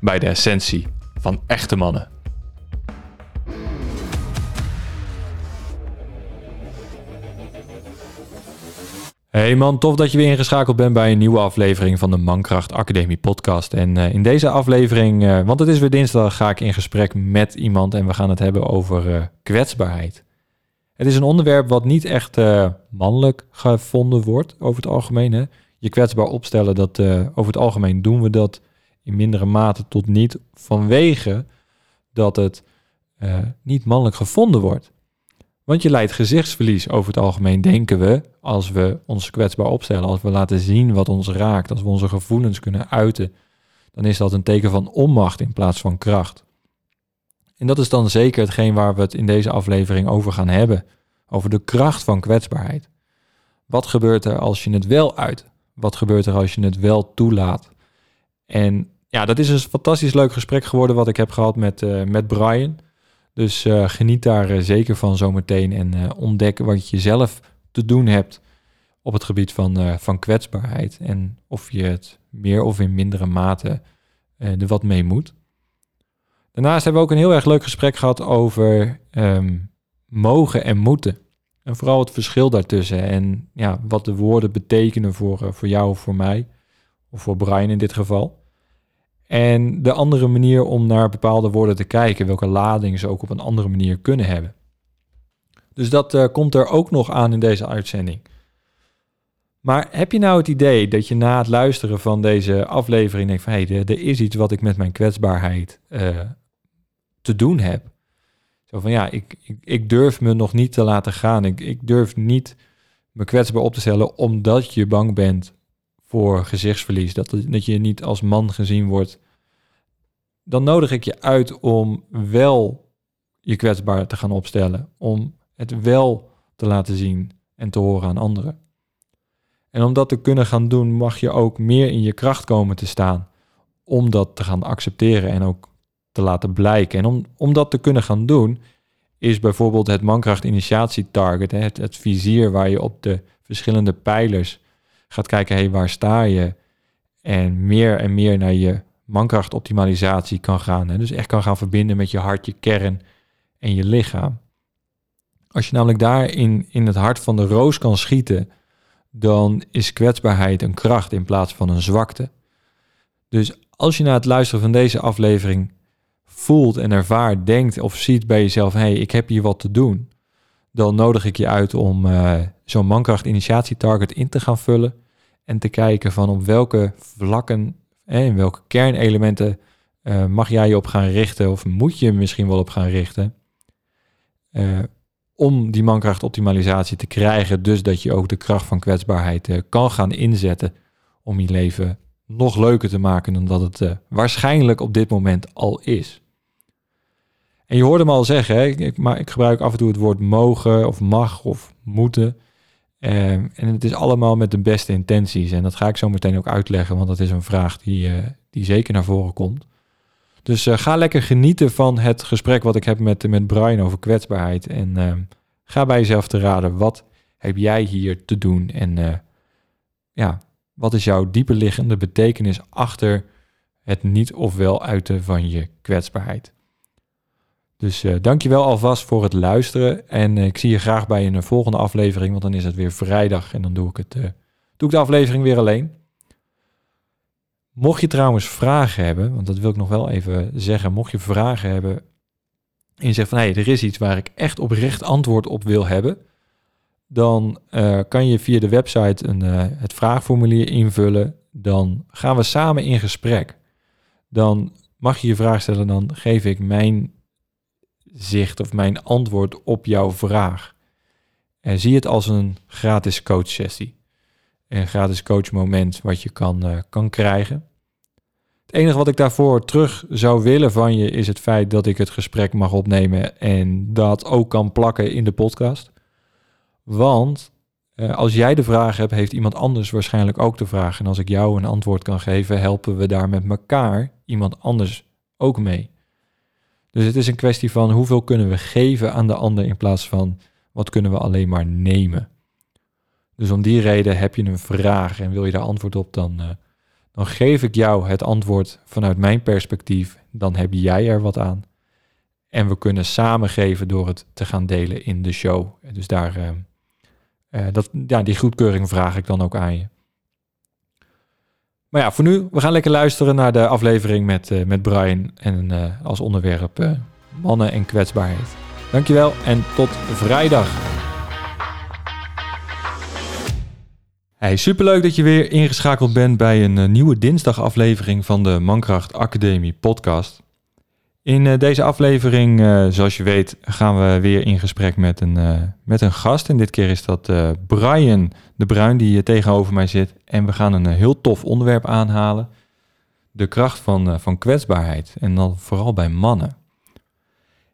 bij de essentie van echte mannen. Hey man, tof dat je weer ingeschakeld bent bij een nieuwe aflevering van de Mankracht Academie podcast. En uh, in deze aflevering, uh, want het is weer dinsdag, ga ik in gesprek met iemand en we gaan het hebben over uh, kwetsbaarheid. Het is een onderwerp wat niet echt mannelijk gevonden wordt over het algemeen. Je kwetsbaar opstellen, dat over het algemeen doen we dat in mindere mate tot niet vanwege dat het niet mannelijk gevonden wordt. Want je leidt gezichtsverlies over het algemeen, denken we, als we ons kwetsbaar opstellen, als we laten zien wat ons raakt, als we onze gevoelens kunnen uiten, dan is dat een teken van onmacht in plaats van kracht. En dat is dan zeker hetgeen waar we het in deze aflevering over gaan hebben, over de kracht van kwetsbaarheid. Wat gebeurt er als je het wel uit? Wat gebeurt er als je het wel toelaat? En ja, dat is een fantastisch leuk gesprek geworden wat ik heb gehad met, uh, met Brian. Dus uh, geniet daar uh, zeker van zometeen en ontdek wat je zelf te doen hebt op het gebied van, van kwetsbaarheid. En of je het meer of in mindere mate er wat mee moet. Daarnaast hebben we ook een heel erg leuk gesprek gehad over um, mogen en moeten. En vooral het verschil daartussen en ja, wat de woorden betekenen voor, voor jou of voor mij. Of voor Brian in dit geval. En de andere manier om naar bepaalde woorden te kijken, welke lading ze ook op een andere manier kunnen hebben. Dus dat uh, komt er ook nog aan in deze uitzending. Maar heb je nou het idee dat je na het luisteren van deze aflevering denkt van hé, hey, er is iets wat ik met mijn kwetsbaarheid uh, te doen heb? Zo van ja, ik, ik, ik, durf me nog niet te laten gaan. Ik, ik durf niet me kwetsbaar op te stellen omdat je bang bent voor gezichtsverlies, dat, dat je niet als man gezien wordt, dan nodig ik je uit om wel je kwetsbaar te gaan opstellen, om het wel te laten zien en te horen aan anderen. En om dat te kunnen gaan doen, mag je ook meer in je kracht komen te staan, om dat te gaan accepteren en ook te laten blijken. En om, om dat te kunnen gaan doen, is bijvoorbeeld het mankracht initiatie target, het, het vizier waar je op de verschillende pijlers gaat kijken, hey, waar sta je? En meer en meer naar je mankrachtoptimalisatie kan gaan. Hè? Dus echt kan gaan verbinden met je hart, je kern en je lichaam. Als je namelijk daar in, in het hart van de roos kan schieten, dan is kwetsbaarheid een kracht in plaats van een zwakte. Dus als je na het luisteren van deze aflevering voelt en ervaart, denkt of ziet bij jezelf, hé, hey, ik heb hier wat te doen, dan nodig ik je uit om uh, zo'n mankracht initiatietarget in te gaan vullen en te kijken van op welke vlakken en welke kernelementen uh, mag jij je op gaan richten of moet je misschien wel op gaan richten uh, om die mankrachtoptimalisatie te krijgen, dus dat je ook de kracht van kwetsbaarheid kan gaan inzetten om je leven nog leuker te maken dan dat het waarschijnlijk op dit moment al is. En je hoorde me al zeggen, ik, maar ik gebruik af en toe het woord mogen of mag of moeten. Ehm, en het is allemaal met de beste intenties. En dat ga ik zo meteen ook uitleggen, want dat is een vraag die, uh, die zeker naar voren komt. Dus uh, ga lekker genieten van het gesprek wat ik heb met, met Brian over kwetsbaarheid. En uh, ga bij jezelf te raden, wat heb jij hier te doen? En eh, ja, wat is jouw dieper liggende betekenis achter het niet of wel uiten van je kwetsbaarheid? Dus uh, dankjewel alvast voor het luisteren. En uh, ik zie je graag bij een volgende aflevering, want dan is het weer vrijdag en dan doe ik, het, doe ik de aflevering weer alleen. Mocht je trouwens vragen hebben, want dat wil ik nog wel even zeggen. Mocht je vragen hebben en je zegt van hé, hey, er is iets waar ik echt oprecht antwoord op wil hebben, dan eh, kan je via de website een, eh, het vraagformulier invullen. Dan gaan we samen in gesprek. Dan mag je je vraag stellen, dan geef ik mijn zicht of mijn antwoord op jouw vraag. En zie het als een gratis coach sessie. Een gratis coach moment wat je kan, uh, kan krijgen. Het enige wat ik daarvoor terug zou willen van je is het feit dat ik het gesprek mag opnemen en dat ook kan plakken in de podcast. Want uh, als jij de vraag hebt, heeft iemand anders waarschijnlijk ook de vraag. En als ik jou een antwoord kan geven, helpen we daar met elkaar iemand anders ook mee. Dus het is een kwestie van hoeveel kunnen we geven aan de ander in plaats van wat kunnen we alleen maar nemen. Dus om die reden heb je een vraag en wil je daar antwoord op, dan, uh, dan geef ik jou het antwoord vanuit mijn perspectief. Dan heb jij er wat aan. En we kunnen samen geven door het te gaan delen in de show. Dus daar, uh, uh, dat, ja, die goedkeuring vraag ik dan ook aan je. Maar ja, voor nu, we gaan lekker luisteren naar de aflevering met, uh, met Brian. En uh, als onderwerp mannen en kwetsbaarheid. Dankjewel en tot vrijdag. Hey, superleuk dat je weer ingeschakeld bent bij een nieuwe dinsdagaflevering van de Mankracht Academie podcast. In uh, deze aflevering, uh, zoals je weet, gaan we weer in gesprek met een, met een gast. En dit keer is dat Brian de Bruin die tegenover mij zit. En we gaan een heel tof onderwerp aanhalen. De kracht van, van kwetsbaarheid. En dan vooral bij mannen.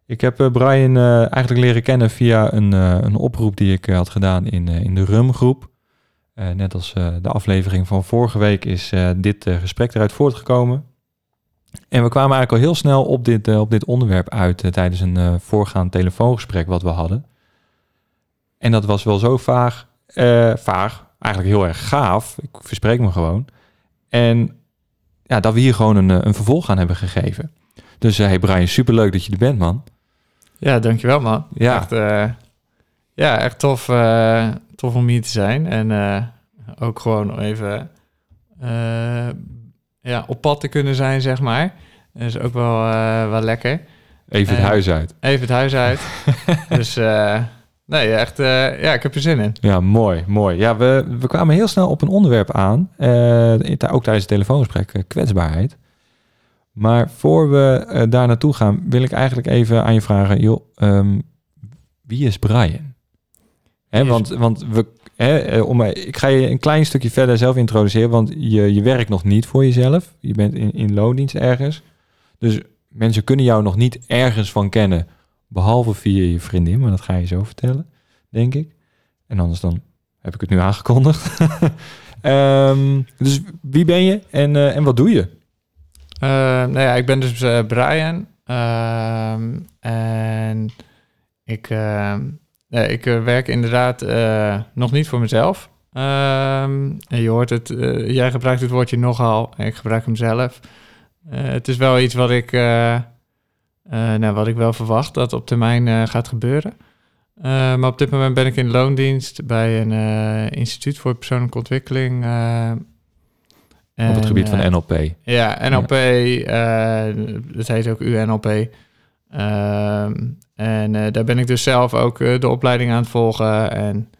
Ik heb Brian eigenlijk leren kennen via een, een oproep die ik had gedaan in, in de RUM groep. Uh, net als de aflevering van vorige week is dit gesprek eruit voortgekomen. En we kwamen eigenlijk al heel snel op dit, op dit onderwerp uit tijdens een voorgaand telefoongesprek wat we hadden. En dat was wel zo vaag, vaag, eigenlijk heel erg gaaf. Ik verspreek me gewoon. En ja, dat we hier gewoon een, een vervolg aan hebben gegeven. Dus hey Brian, superleuk dat je er bent, man. Ja, dankjewel, man. Ja, echt, ja, echt tof tof om hier te zijn. En uh, ook gewoon even ja, op pad te kunnen zijn, zeg maar. Dat is ook wel, uh, wel lekker. Even het huis uit. Even het huis uit. dus nee, echt, ja, ik heb er zin in. Ja, mooi, mooi. Ja, we, we kwamen heel snel op een onderwerp aan. ook tijdens het telefoongesprek, kwetsbaarheid. Maar voor we daar naartoe gaan, wil ik eigenlijk even aan je vragen, joh, um, wie is Brian? Hè, want, want we, eh, om, ik ga je een klein stukje verder zelf introduceren, want je, je werkt nog niet voor jezelf. Je bent in, in loondienst ergens. Dus mensen kunnen jou nog niet ergens van kennen, behalve via je vriendin, maar dat ga je zo vertellen, denk ik. En anders dan heb ik het nu aangekondigd. um, dus wie ben je en, uh, en wat doe je? Uh, nou ja, ik ben dus Brian. Uh, en ik ehm, Nee, ik uh, werk inderdaad uh, nog niet voor mezelf. Um, en je hoort het, uh, jij gebruikt het woordje nogal en ik gebruik hem zelf. het is wel iets wat ik, nou, wat ik wel verwacht dat op termijn gaat gebeuren. maar op dit moment ben ik in loondienst bij een instituut voor persoonlijke ontwikkeling. En, op het gebied van NLP. Ja, NLP, ja. het heet ook UNLP. Ehm, en uh, daar ben ik dus zelf ook uh, de opleiding aan het volgen. En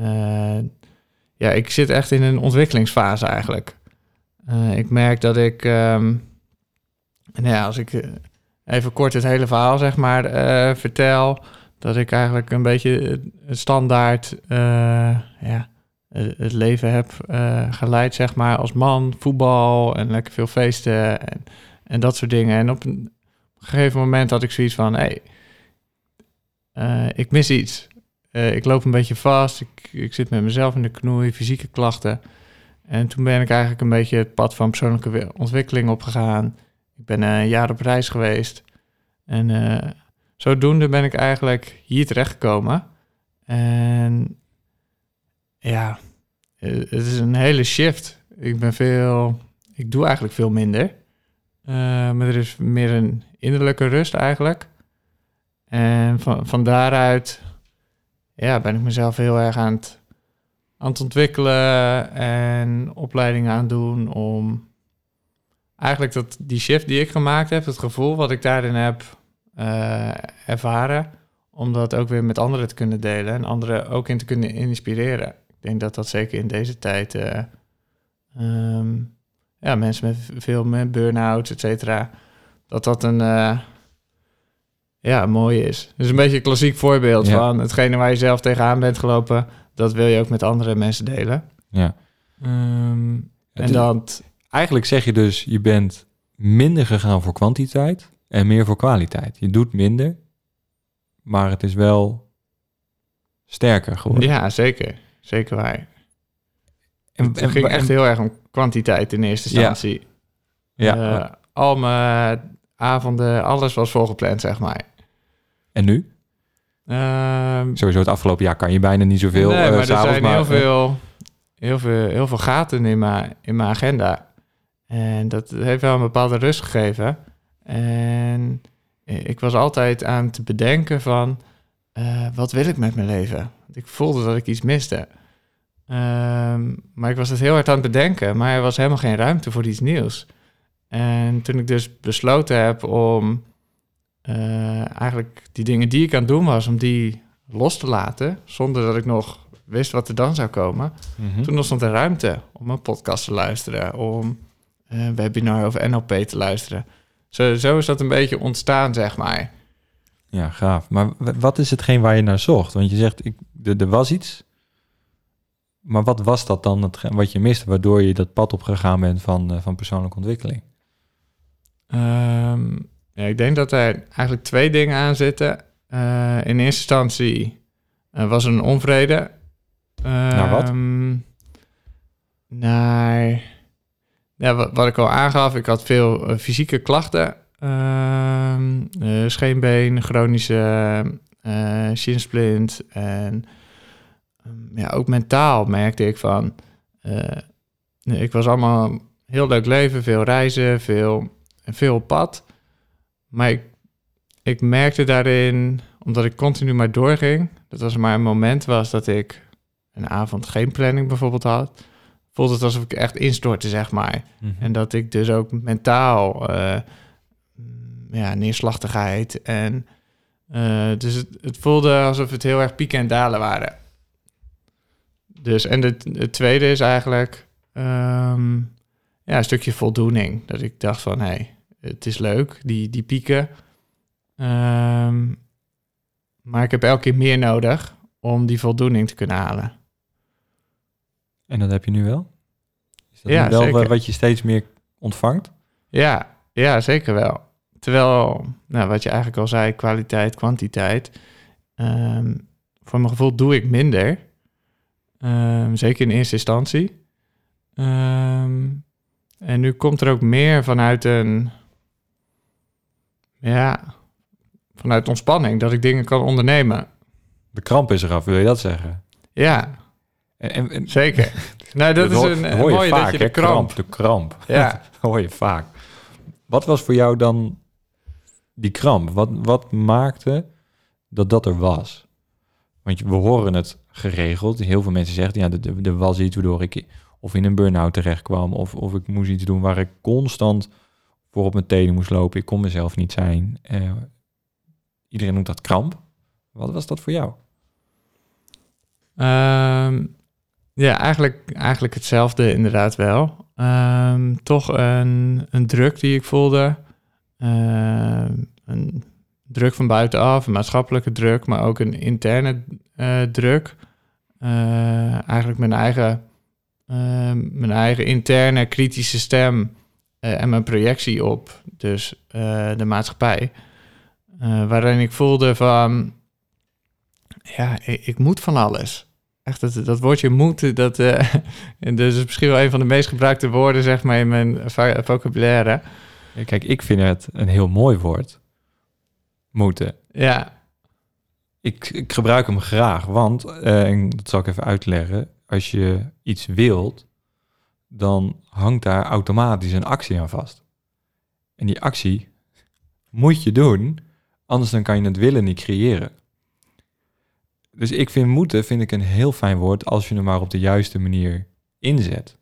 uh, ja, ik zit echt in een ontwikkelingsfase eigenlijk. ik merk dat ik, um, nou ja, als ik even kort het hele verhaal zeg maar vertel, dat ik eigenlijk een beetje standaard ja, het leven heb geleid, zeg maar, als man, voetbal en lekker veel feesten en, en dat soort dingen. En op een gegeven moment had ik zoiets van, hé, hey, uh, ik mis iets. Uh, ik loop een beetje vast, ik, ik zit met mezelf in de knoei, fysieke klachten. En toen ben ik eigenlijk een beetje het pad van persoonlijke ontwikkeling opgegaan. Ik ben een jaar op reis geweest. En zodoende ben ik eigenlijk hier terechtgekomen. En ja, het is een hele shift. Ik ben veel, ik doe eigenlijk veel minder. Maar er is meer een innerlijke rust eigenlijk. En van, daaruit ja, ben ik mezelf heel erg aan het, aan ontwikkelen en opleidingen aan doen om eigenlijk dat, die shift die ik gemaakt heb, het gevoel wat ik daarin heb, eh, ervaren, om dat ook weer met anderen te kunnen delen en anderen ook in te kunnen inspireren. Ik denk dat dat zeker in deze tijd, eh, ehm, ja, mensen met veel burn-outs, et cetera, dat dat een, eh, ja, mooi is. Dus een beetje een klassiek voorbeeld Ja. van hetgene waar je zelf tegenaan bent gelopen, dat wil je ook met andere mensen delen. Ja. Ehm, en is- dan, Eigenlijk zeg je dus, je bent minder gegaan voor kwantiteit en meer voor kwaliteit. Je doet minder, maar het is wel sterker geworden. ja, zeker. Zeker waar. En, Het ging echt heel erg om kwantiteit in eerste Ja. instantie. ja. Eh, al mijn avonden, alles was volgepland, zeg maar. En nu? Ehm, Sowieso het afgelopen jaar kan je bijna niet zoveel. nee, eh, maar er zijn maar, heel, eh, veel, heel, veel, heel veel gaten in mijn, in mijn agenda. En dat heeft wel een bepaalde rust gegeven. En ik was altijd aan het bedenken van... eh, wat wil ik met mijn leven? Ik voelde dat ik iets miste. Ehm, maar ik was het heel hard aan het bedenken. Maar er was helemaal geen ruimte voor iets nieuws. En toen ik dus besloten heb om... eh, eigenlijk die dingen die ik aan het doen was... om die los te laten... zonder dat ik nog wist wat er dan zou komen... mhm. toen ontstond er ruimte om een podcast te luisteren, om een webinar over NLP te luisteren. Zo, zo is dat een beetje ontstaan, zeg maar. Ja, gaaf. Maar wat is hetgeen waar je naar zocht? Want je zegt, ik, er, was iets. Maar wat was dat dan hetgeen wat je miste, waardoor je dat pad opgegaan bent van, eh, van persoonlijke ontwikkeling? Ehm, ja, ik denk dat er eigenlijk twee dingen aan zitten. Eh, in eerste instantie eh, was er een onvrede. Naar wat? Ehm, Naar... Ja, wat, wat ik al aangaf, ik had veel eh, fysieke klachten. Ehm, eh, scheenbeen, chronische shinsplint. En ehm, ja, ook mentaal merkte ik van... ik was allemaal heel leuk leven, veel reizen, veel, veel op pad. Maar ik, ik merkte daarin, omdat ik continu maar doorging... dat als er maar een moment was dat ik een avond geen planning bijvoorbeeld had... voelde het alsof ik echt instortte, zeg maar. En dat ik dus ook mentaal eh, ja, neerslachtigheid en eh, dus het, het voelde alsof het heel erg pieken en dalen waren. Dus en het, het tweede is eigenlijk ehm, ja, een stukje voldoening. Dat ik dacht van hé, hey, het is leuk, die, die pieken. Ehm, maar ik heb elke keer meer nodig om die voldoening te kunnen halen. En dat heb je nu wel? Is dat Ja, wel zeker. wat je steeds meer ontvangt? Ja, ja, zeker wel. Terwijl, nou, wat je eigenlijk al zei, kwaliteit, kwantiteit. ehm, voor mijn gevoel doe ik minder. Ehm, zeker in eerste instantie. En nu komt er ook meer vanuit een... Ja, vanuit ontspanning. Dat ik dingen kan ondernemen. De kramp is eraf, wil je dat zeggen? Ja, En, en, zeker. nou, dat is een, hoor je mooie vaak, dat je de kramp... De kramp. Ja. Dat hoor je vaak. Wat was voor jou dan die kramp? Wat, wat maakte dat dat er was? Want we horen het geregeld. Heel veel mensen zeggen, ja, er was iets waardoor ik of in een burn-out terecht kwam... Of, of ik moest iets doen waar ik constant voor op mijn tenen moest lopen. Ik kon mezelf niet zijn. Eh, iedereen noemt dat kramp. Wat was dat voor jou? Ehm, ja, eigenlijk, eigenlijk hetzelfde inderdaad wel. Ehm, toch een, een druk die ik voelde. Ehm, een druk van buitenaf, een maatschappelijke druk, maar ook een interne eh, druk. Eh, eigenlijk mijn eigen, mijn eigen interne kritische stem en mijn projectie op, dus eh, de maatschappij. Eh, waarin ik voelde van, ja, ik, ik moet van alles. Echt, dat, dat woordje moet, dat, eh, dat is misschien wel een van de meest gebruikte woorden, zeg maar, in mijn vocabulaire. Kijk, ik vind het een heel mooi woord. Moeten. Ja, Ik, ik gebruik hem graag, want, eh, en dat zal ik even uitleggen, als je iets wilt, dan hangt daar automatisch een actie aan vast. En die actie moet je doen, anders dan kan je het willen niet creëren. Dus ik vind moeten vind ik een heel fijn woord als je hem maar op de juiste manier inzet.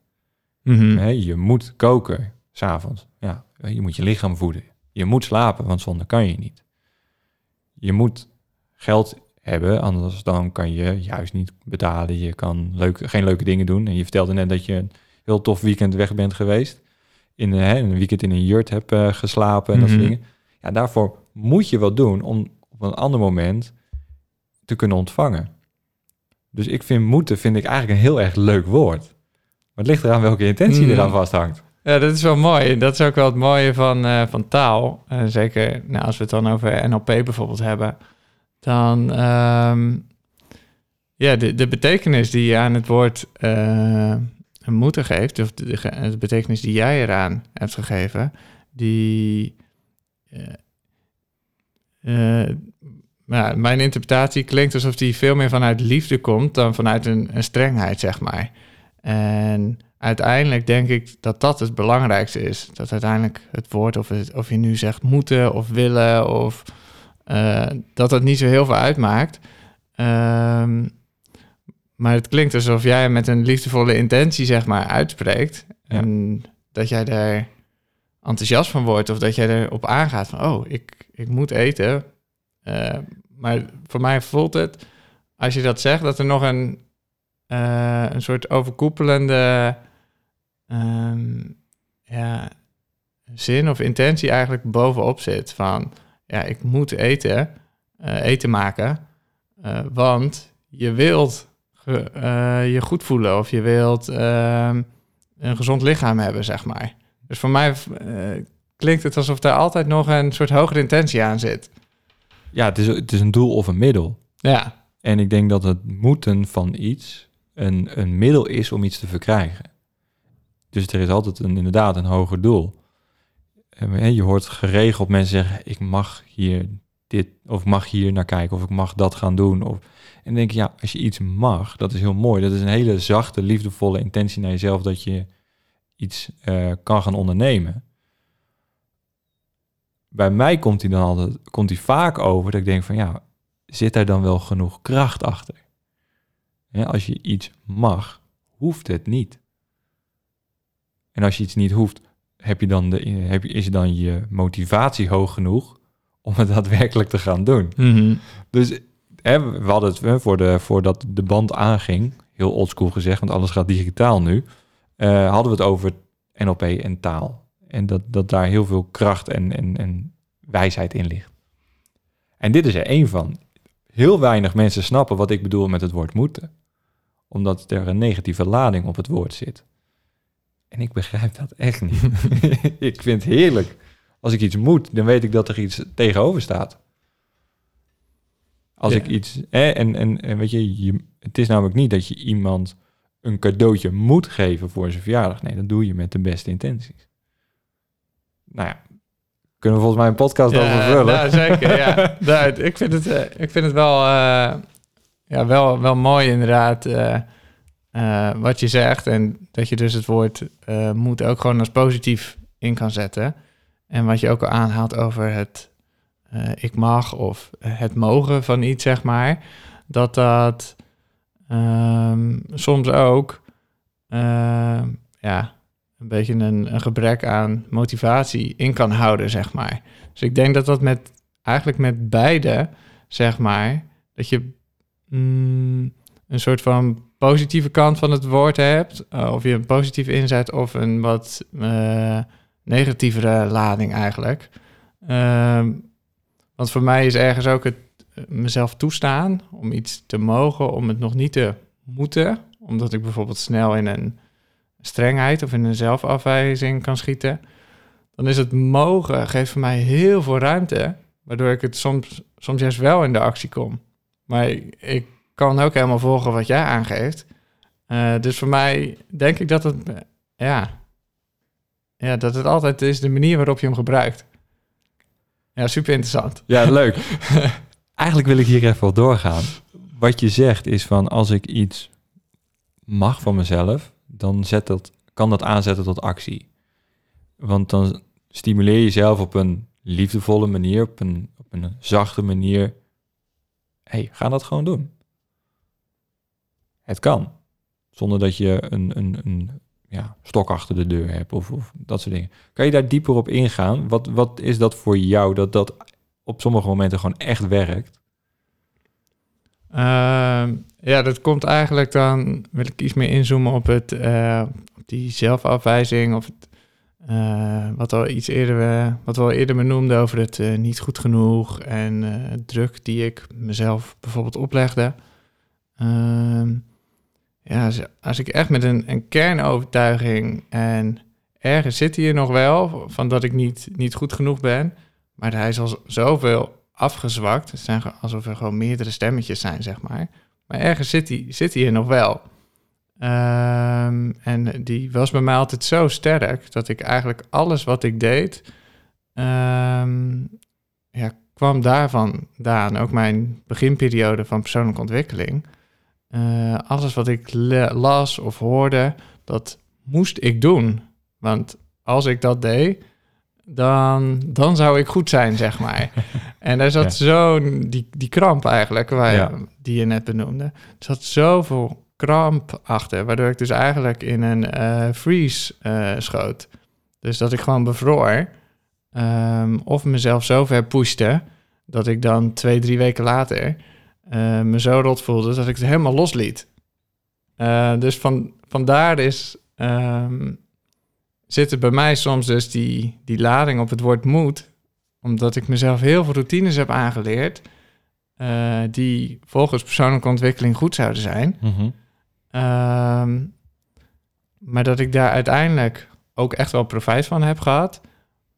Mhm. Je moet koken, s'avonds. Ja, je moet je lichaam voeden. Je moet slapen, want zonder kan je niet. je moet geld hebben, anders dan kan je juist niet betalen. Je kan leuke, geen leuke dingen doen. En je vertelde net dat je heel tof weekend weg bent geweest. In hè, een weekend in een jurt hebt uh, geslapen en dat soort Mhm. dingen. Ja, daarvoor moet je wat doen om op een ander moment te kunnen ontvangen. Dus ik vind moeten vind ik eigenlijk een heel erg leuk woord. Maar het ligt eraan welke intentie Mm. eraan vasthangt. Ja, dat is wel mooi. Dat is ook wel het mooie van, eh, van taal. Eh, zeker nou, als we het dan over NLP bijvoorbeeld hebben. Dan, ehm, ja, de, de betekenis die je aan het woord eh, moeten geeft, of de, betekenis die jij eraan hebt gegeven, die. eh, eh, mijn interpretatie klinkt alsof die veel meer vanuit liefde komt dan vanuit een, een strengheid, zeg maar. En uiteindelijk denk ik dat dat het belangrijkste is. Dat uiteindelijk het woord, of, het, of je nu zegt moeten of willen, of eh, dat dat niet zo heel veel uitmaakt. Ehm, maar het klinkt alsof jij met een liefdevolle intentie, zeg maar, uitspreekt. Ja. En dat jij daar enthousiast van wordt, of dat jij erop aangaat van, oh, ik, ik moet eten. Eh, maar voor mij voelt het, als je dat zegt, dat er nog een, eh, een soort overkoepelende ehm, ja, zin of intentie eigenlijk bovenop zit. Van, ja, ik moet eten, eh, eten maken, want je wilt ge- eh, je goed voelen of je wilt ehm, een gezond lichaam hebben, zeg maar. Dus voor mij eh, klinkt het alsof daar altijd nog een soort hogere intentie aan zit. Ja, het is, het is een doel of een middel. Ja, En ik denk dat het moeten van iets een, een middel is om iets te verkrijgen. Dus er is altijd een, inderdaad een hoger doel. En, Je hoort geregeld mensen zeggen, ik mag hier dit, of mag hier naar kijken, of ik mag dat gaan doen. Of, en denk ja, als je iets mag, dat is heel mooi. Dat is een hele zachte, liefdevolle intentie naar jezelf dat je iets eh, kan gaan ondernemen. Bij mij komt hij dan altijd, komt hij vaak over dat ik denk van ja, zit daar dan wel genoeg kracht achter? Als je iets mag, hoeft het niet. En als je iets niet hoeft, heb je dan de, heb je, is dan je motivatie hoog genoeg om het daadwerkelijk te gaan doen? Dus hè, we hadden het hè, voor de, voordat de band aanging, heel oldschool gezegd, want alles gaat digitaal nu, eh, hadden we het over NLP en taal. En dat, dat daar heel veel kracht en, en, en wijsheid in ligt. En dit is er één van. Heel weinig mensen snappen wat ik bedoel met het woord moeten. Omdat er een negatieve lading op het woord zit. En ik begrijp dat echt niet. ik vind het heerlijk. Als ik iets moet, dan weet ik dat er iets tegenover staat. Als Ja. ik iets... Eh, en, en, en weet je, je, het is namelijk niet dat je iemand een cadeautje moet geven voor zijn verjaardag. Nee, dat doe je met de beste intenties. Nou ja, kunnen we volgens mij een podcast over vullen. nou, zeker, ja. Nou, ik, vind het, eh, ik vind het wel, eh, ja, wel, wel mooi inderdaad eh, wat je zegt. En dat je dus het woord moet ook gewoon als positief in kan zetten. En wat je ook al aanhaalt over het ik mag of het mogen van iets, zeg maar. Dat dat ehm, soms ook ehm, ja, een beetje een, een gebrek aan motivatie in kan houden, zeg maar. Dus ik denk dat dat met eigenlijk met beide, zeg maar, dat je mm, een soort van positieve kant van het woord hebt, eh, of je een positief inzet of een wat eh, negatievere lading eigenlijk. Ehm, want voor mij is ergens ook het eh, mezelf toestaan om iets te mogen, om het nog niet te moeten, omdat ik bijvoorbeeld snel in een strengheid of in een zelfafwijzing kan schieten, dan is het mogen geeft voor mij heel veel ruimte, waardoor ik het soms, soms juist wel in de actie kom. Maar ik, kan ook helemaal volgen wat jij aangeeft. Eh, dus voor mij denk ik dat het, eh, ja, ja, dat het altijd is de manier waarop je hem gebruikt. Ja, super interessant. Ja, leuk. Eigenlijk wil ik hier even op doorgaan. Wat je zegt is van als ik iets mag van mezelf, dan zet dat, kan dat aanzetten tot actie. Want dan stimuleer je jezelf op een liefdevolle manier, op een, op een zachte manier. hey, ga dat gewoon doen. Het kan. Zonder dat je een, een, een ja, stok achter de deur hebt of, of dat soort dingen. Kan je daar dieper op ingaan? Wat, wat is dat voor jou dat dat op sommige momenten gewoon echt werkt? Ehm, ja, dat komt eigenlijk dan, wil ik iets meer inzoomen op, het, eh, die zelfafwijzing of het, eh, wat, al iets eerder, wat we al eerder benoemden over het eh, niet goed genoeg en druk die ik mezelf bijvoorbeeld oplegde. Ehm, ja, als, ik echt met een, een kernovertuiging en ergens zit hier nog wel van dat ik niet, niet goed genoeg ben, maar hij is al zoveel afgezwakt. Het zijn alsof er gewoon meerdere stemmetjes zijn, zeg maar. Maar ergens zit hij zit nog wel. Um, en die was bij mij altijd zo sterk dat ik eigenlijk alles wat ik deed, um, ja, kwam daarvan daan. Ook mijn beginperiode van persoonlijke ontwikkeling. Uh, alles wat ik las of hoorde, dat moest ik doen. Want als ik dat deed, dan, dan zou ik goed zijn, zeg maar. en daar zat ja. zo'n, die, die kramp eigenlijk, waar die je net benoemde. Er zat zoveel kramp achter, waardoor ik dus eigenlijk in een uh, freeze uh, schoot. Dus dat ik gewoon bevroor. Um, of mezelf zo ver pushte, dat ik dan twee, drie weken later uh, me zo rot voelde dat ik het helemaal losliet. dus van, vandaar is um, zit er bij mij soms dus die, die lading op het woord moed. Omdat ik mezelf heel veel routines heb aangeleerd. Uh, die volgens persoonlijke ontwikkeling goed zouden zijn. Mm -hmm. um, maar dat ik daar uiteindelijk ook echt wel profijt van heb gehad.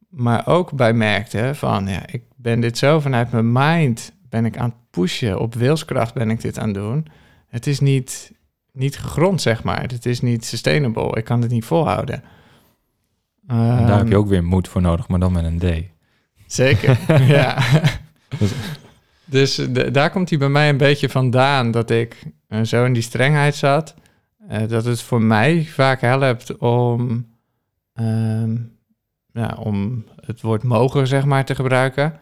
Maar ook bij merkte van, ja, ik ben dit zo vanuit mijn mind, ben ik aan het pushen. Op wilskracht ben ik dit aan het doen. Het is niet, niet gegrond, zeg maar. Het is niet sustainable. Ik kan het niet volhouden. En daar heb je ehm, ook weer moed voor nodig, maar dan met een D. Zeker, ja. Dus, dus daar komt hij bij mij een beetje vandaan, dat ik uh, zo in die strengheid zat. Uh, dat het voor mij vaak helpt om, um, ja, om het woord mogen, zeg maar, te gebruiken.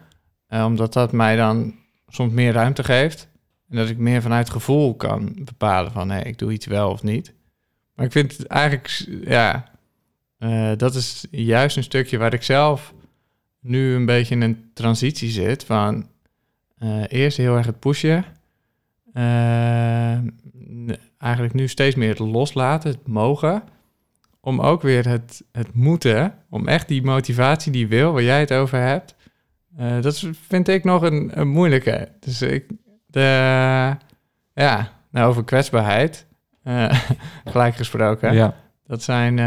Uh, omdat dat mij dan soms meer ruimte geeft. En dat ik meer vanuit gevoel kan bepalen van, ik doe iets wel of niet. Maar ik vind het eigenlijk, ja, uh, dat is juist een stukje waar ik zelf nu een beetje in een transitie zit. Van uh, eerst heel erg het pushen. Uh, eigenlijk nu steeds meer het loslaten, het mogen. Om ook weer het, het moeten, om echt die motivatie, die wil, waar jij het over hebt. Dat vind ik nog een, een moeilijke. Dus ik, de, ja, nou over kwetsbaarheid, gelijk gesproken. Ja. Dat zijn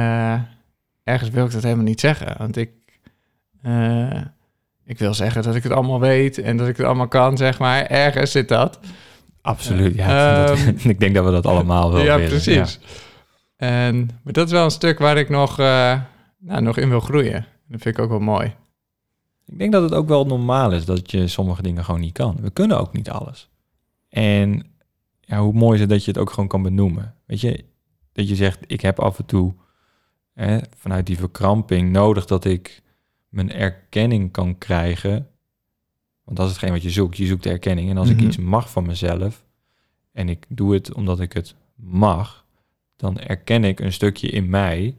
ergens wil ik dat helemaal niet zeggen. Want ik, ik wil zeggen dat ik het allemaal weet en dat ik het allemaal kan, zeg maar. Ergens zit dat. Absoluut, ja. Um, ik denk dat we dat allemaal wel Ja, precies. Ja. En, maar dat is wel een stuk waar ik nog, nou, nog in wil groeien. Dat vind ik ook wel mooi. Ik denk dat het ook wel normaal is dat je sommige dingen gewoon niet kan. We kunnen ook niet alles. En ja, hoe mooi is het dat je het ook gewoon kan benoemen. Weet je, dat je zegt, ik heb af en toe hè, vanuit die verkramping nodig dat ik mijn erkenning kan krijgen. Want dat is hetgeen wat je zoekt. Je zoekt de erkenning. En als ik mhm. iets mag van mezelf en ik doe het omdat ik het mag, dan erken ik een stukje in mij,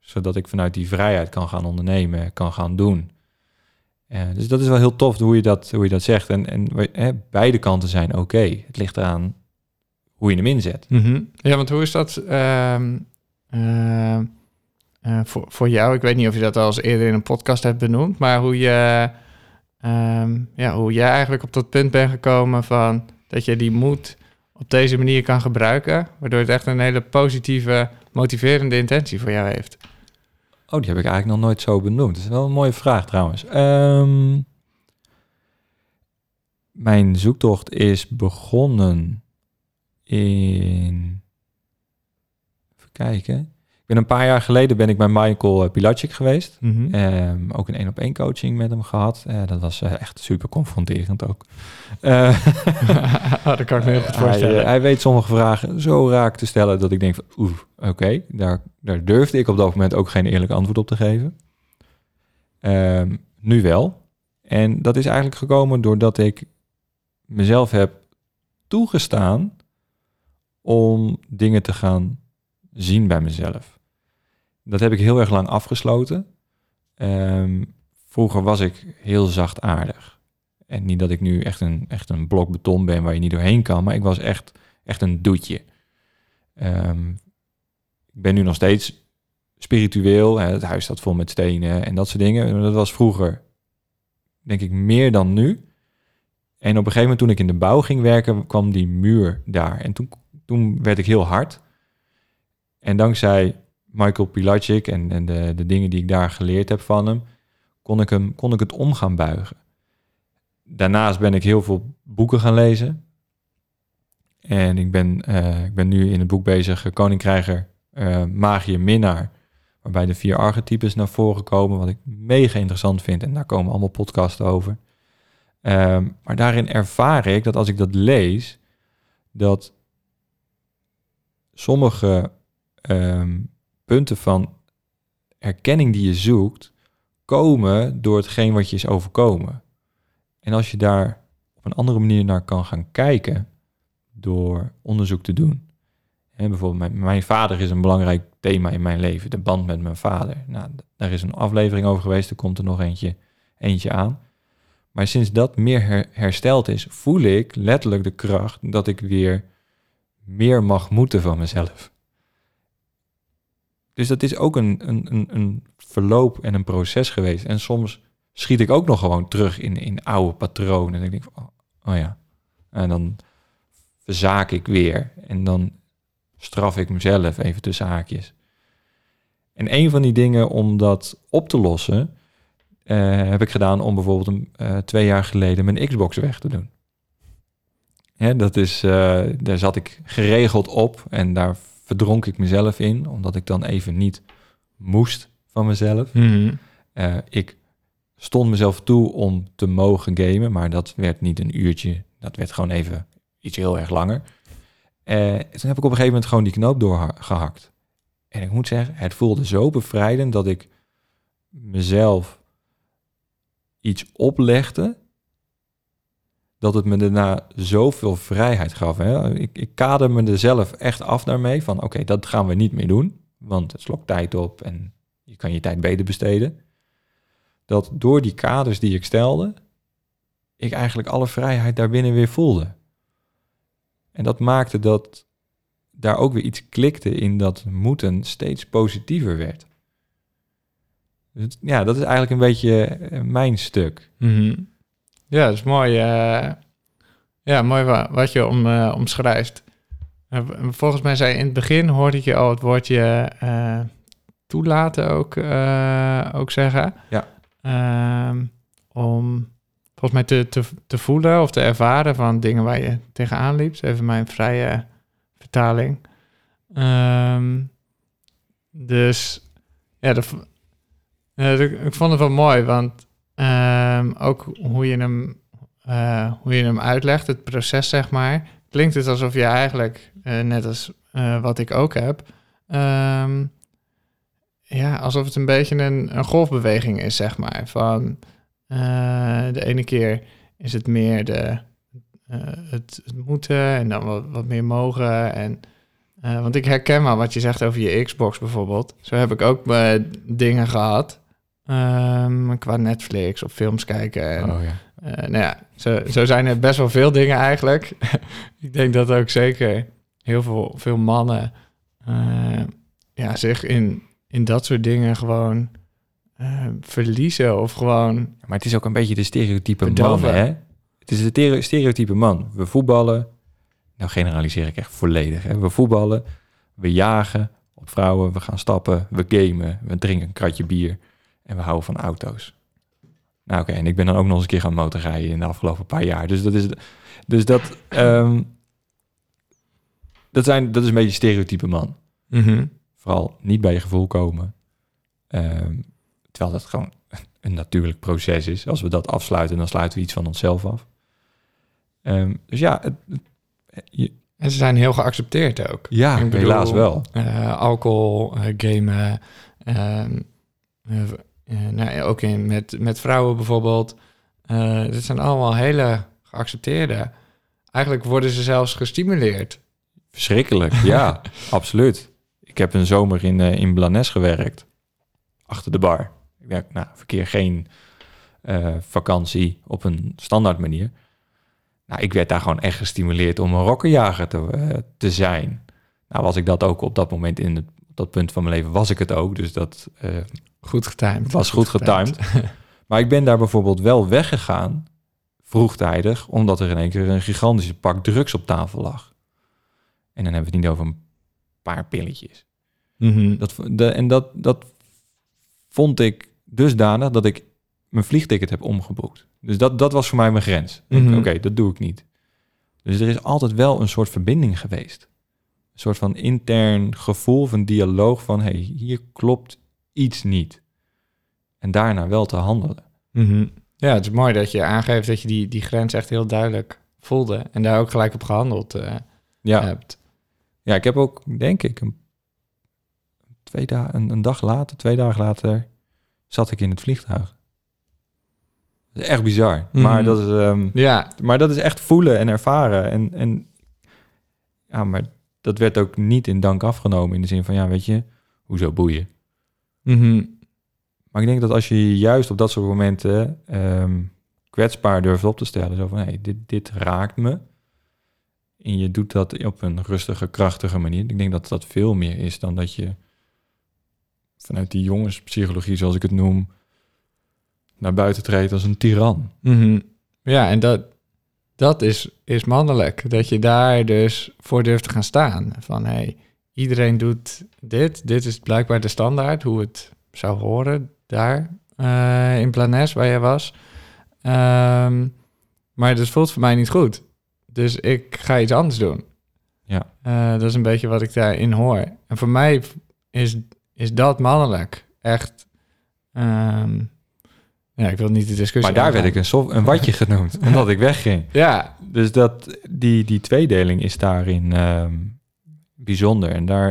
zodat ik vanuit die vrijheid kan gaan ondernemen, kan gaan doen. Dus dat is wel heel tof hoe je dat, hoe je dat zegt. En, en beide kanten zijn oké. Het ligt eraan hoe je hem inzet. Mm Ja, want hoe is dat? Uh, uh, voor, voor jou. Ik weet niet of je dat al eens eerder in een podcast hebt benoemd, maar hoe je, um, ja, hoe jij eigenlijk op dat punt bent gekomen van dat je die moed op deze manier kan gebruiken, waardoor het echt een hele positieve, motiverende intentie voor jou heeft. Oh, die heb ik eigenlijk nog nooit zo benoemd. Dat is wel een mooie vraag trouwens. Um, mijn zoektocht is begonnen in. Even kijken ben een paar jaar geleden ben ik bij Michael eh, Pilacic geweest. Mm ook een één op één coaching met hem gehad. Uh, dat was uh, echt super confronterend ook. Uh, dat kan ik me heel goed voorstellen. Hij, hij, weet sommige vragen zo raak te stellen dat ik denk van oeh, oké, daar, daar durfde ik op dat moment ook geen eerlijk antwoord op te geven. Um, nu wel. En dat is eigenlijk gekomen doordat ik mezelf heb toegestaan om dingen te gaan zien bij mezelf. Dat heb ik heel erg lang afgesloten. Um, vroeger was ik heel zachtaardig. En niet dat ik nu echt een, echt een blok beton ben waar je niet doorheen kan, maar ik was echt, echt een doetje. Ehm, ik ben nu nog steeds spiritueel. Hè, het huis staat vol met stenen en dat soort dingen. Dat was vroeger, denk ik, meer dan nu. En op een gegeven moment toen ik in de bouw ging werken, kwam die muur daar. En toen, toen werd ik heel hard. En dankzij Michael Pilacic en, en de, de dingen die ik daar geleerd heb van hem, kon ik, hem, kon ik het om gaan buigen. Daarnaast ben ik heel veel boeken gaan lezen. En ik ben, eh, ik ben nu in het boek bezig, Koninkrijger, uh, Magië, Minnaar. Waarbij de vier archetypes naar voren komen, wat ik mega interessant vind. En daar komen allemaal podcasten over. Ehm, maar daarin ervaar ik dat als ik dat lees, dat sommige ehm, punten van erkenning die je zoekt, komen door hetgeen wat je is overkomen. En als je daar op een andere manier naar kan gaan kijken, door onderzoek te doen. En bijvoorbeeld, mijn, vader is een belangrijk thema in mijn leven, de band met mijn vader. Nou, daar is een aflevering over geweest, er komt er nog eentje, eentje aan. Maar sinds dat meer hersteld is, voel ik letterlijk de kracht dat ik weer meer mag moeten van mezelf. Dus dat is ook een, een, een, verloop en een proces geweest. En soms schiet ik ook nog gewoon terug in, in oude patronen. En ik denk van, oh, oh ja. En dan verzaak ik weer. En dan straf ik mezelf even tussen haakjes. En een van die dingen om dat op te lossen, uh, heb ik gedaan om bijvoorbeeld een, uh, twee jaar geleden mijn Xbox weg te doen. Dat is, uh, daar zat ik geregeld op en daar verdronk ik mezelf in, omdat ik dan even niet moest van mezelf. Mhm. ik stond mezelf toe om te mogen gamen, maar dat werd niet een uurtje, dat werd gewoon even iets heel erg langer. toen heb ik op een gegeven moment gewoon die knoop doorgehakt. En ik moet zeggen, het voelde zo bevrijdend dat ik mezelf iets oplegde, dat het me daarna zoveel vrijheid gaf. Hè? Ik, ik kader me er zelf echt af daarmee van oké, dat gaan we niet meer doen, want het slokt tijd op en je kan je tijd beter besteden. Dat door die kaders die ik stelde, ik eigenlijk alle vrijheid daarbinnen weer voelde. En dat maakte dat daar ook weer iets klikte in dat moeten steeds positiever werd. Dus ja, dat is eigenlijk een beetje eh, mijn stuk. Mhm. Ja, dat is mooi. Uh, ja, mooi wat je om, uh, omschrijft. volgens mij zei in het begin hoorde ik je al het woordje toelaten ook, ook zeggen. Ja. Ehm, om volgens mij te, te, te voelen of te ervaren van dingen waar je tegenaan liep. Even mijn vrije vertaling. Um, dus ja, ik vond het wel mooi, want ehm, ook hoe je, hem, uh, hoe je hem uitlegt, het proces zeg maar, klinkt het alsof je eigenlijk, uh, net als uh, wat ik ook heb, um, ja, alsof het een beetje een, een golfbeweging is, zeg maar. Van de ene keer is het meer de, het, het, moeten en dan wat, meer mogen en want ik herken maar wat je zegt over je Xbox bijvoorbeeld. Zo heb ik ook dingen gehad. Um, qua Netflix of films kijken. En, oh, ja. Uh, nou ja, zo, zo zijn er best wel veel dingen eigenlijk. ik denk dat ook zeker heel veel, veel mannen uh, ja, zich in, in dat soort dingen gewoon uh, verliezen of gewoon... Maar het is ook een beetje de stereotype man, hè? Het is de stereotype man. We voetballen, nou generaliseer ik echt volledig. Hè? We voetballen, we jagen op vrouwen, we gaan stappen, we gamen, we drinken een kratje bier. En we houden van auto's. Nou oké, en ik ben dan ook nog eens een keer gaan motorrijden in de afgelopen paar jaar. Dus dat is, dus dat, um, dat, zijn, dat is een beetje stereotype man. Mm Vooral niet bij je gevoel komen. Um, terwijl dat gewoon een natuurlijk proces is. Als we dat afsluiten, dan sluiten we iets van onszelf af. Um, dus ja, het, je, en ze zijn heel geaccepteerd ook. Ja, bedoel, helaas wel. Uh, alcohol, uh, gamen, uh, nou, ook in, met, met vrouwen bijvoorbeeld. Uh, dit zijn allemaal hele geaccepteerde. Eigenlijk worden ze zelfs gestimuleerd. Verschrikkelijk, ja, absoluut. Ik heb een zomer in, uh, in Blanes gewerkt, achter de bar. Ik werk, nou, verkeer geen eh, vakantie op een standaard manier. Nou, ik werd daar gewoon echt gestimuleerd om een rokkenjager te, eh, te zijn. Nou was ik dat ook op dat moment in het, op dat punt van mijn leven was ik het ook. Dus dat eh, Goed getimed. was goed getimed. maar ik ben daar bijvoorbeeld wel weggegaan, vroegtijdig, omdat er in één keer een gigantische pak drugs op tafel lag. En dan hebben we het niet over een paar pilletjes. Mhm. Dat, de, en dat, dat vond ik dusdanig dat ik mijn vliegticket heb omgeboekt. Dus dat, dat was voor mij mijn grens. Mhm. Oké, dat doe ik niet. Dus er is altijd wel een soort verbinding geweest. Een soort van intern gevoel van dialoog van... hey, hier klopt iets niet. En daarna wel te handelen. Mhm. Ja, het is mooi dat je aangeeft dat je die, die grens echt heel duidelijk voelde. En daar ook gelijk op gehandeld eh, Ja, hebt. ja, ik heb ook, denk ik, een, twee dagen, een, een dag later, twee dagen later... zat ik in het vliegtuig. Dat is echt bizar. Mhm. Maar dat is... ehm, Ja, Maar dat is echt voelen en ervaren. En, en ja, maar dat werd ook niet in dank afgenomen. In de zin van, ja, weet je, hoezo boeien? Mhm. Maar ik denk dat als je juist op dat soort momenten ehm, kwetsbaar durft op te stellen. Zo van, hé, dit, dit raakt me. En je doet dat op een rustige, krachtige manier. Ik denk dat dat veel meer is dan dat je vanuit die jongenspsychologie, zoals ik het noem, naar buiten treedt als een tiran. Mhm. Ja, en dat, dat is, is mannelijk. Dat je daar dus voor durft te gaan staan. Van hey, iedereen doet dit. Dit is blijkbaar de standaard, hoe het zou horen daar eh, in Planes, waar jij was. Ehm, maar dat voelt voor mij niet goed. Dus ik ga iets anders doen. Ja. Eh, dat is een beetje wat ik daarin hoor. En voor mij is, is dat mannelijk. Echt. ehm, ja, ik wil niet de discussie. Maar daar werd ik een, sof- een watje genoemd, omdat ik wegging. Ja, Dus dat, die, die tweedeling is daarin ehm, bijzonder. En, daar,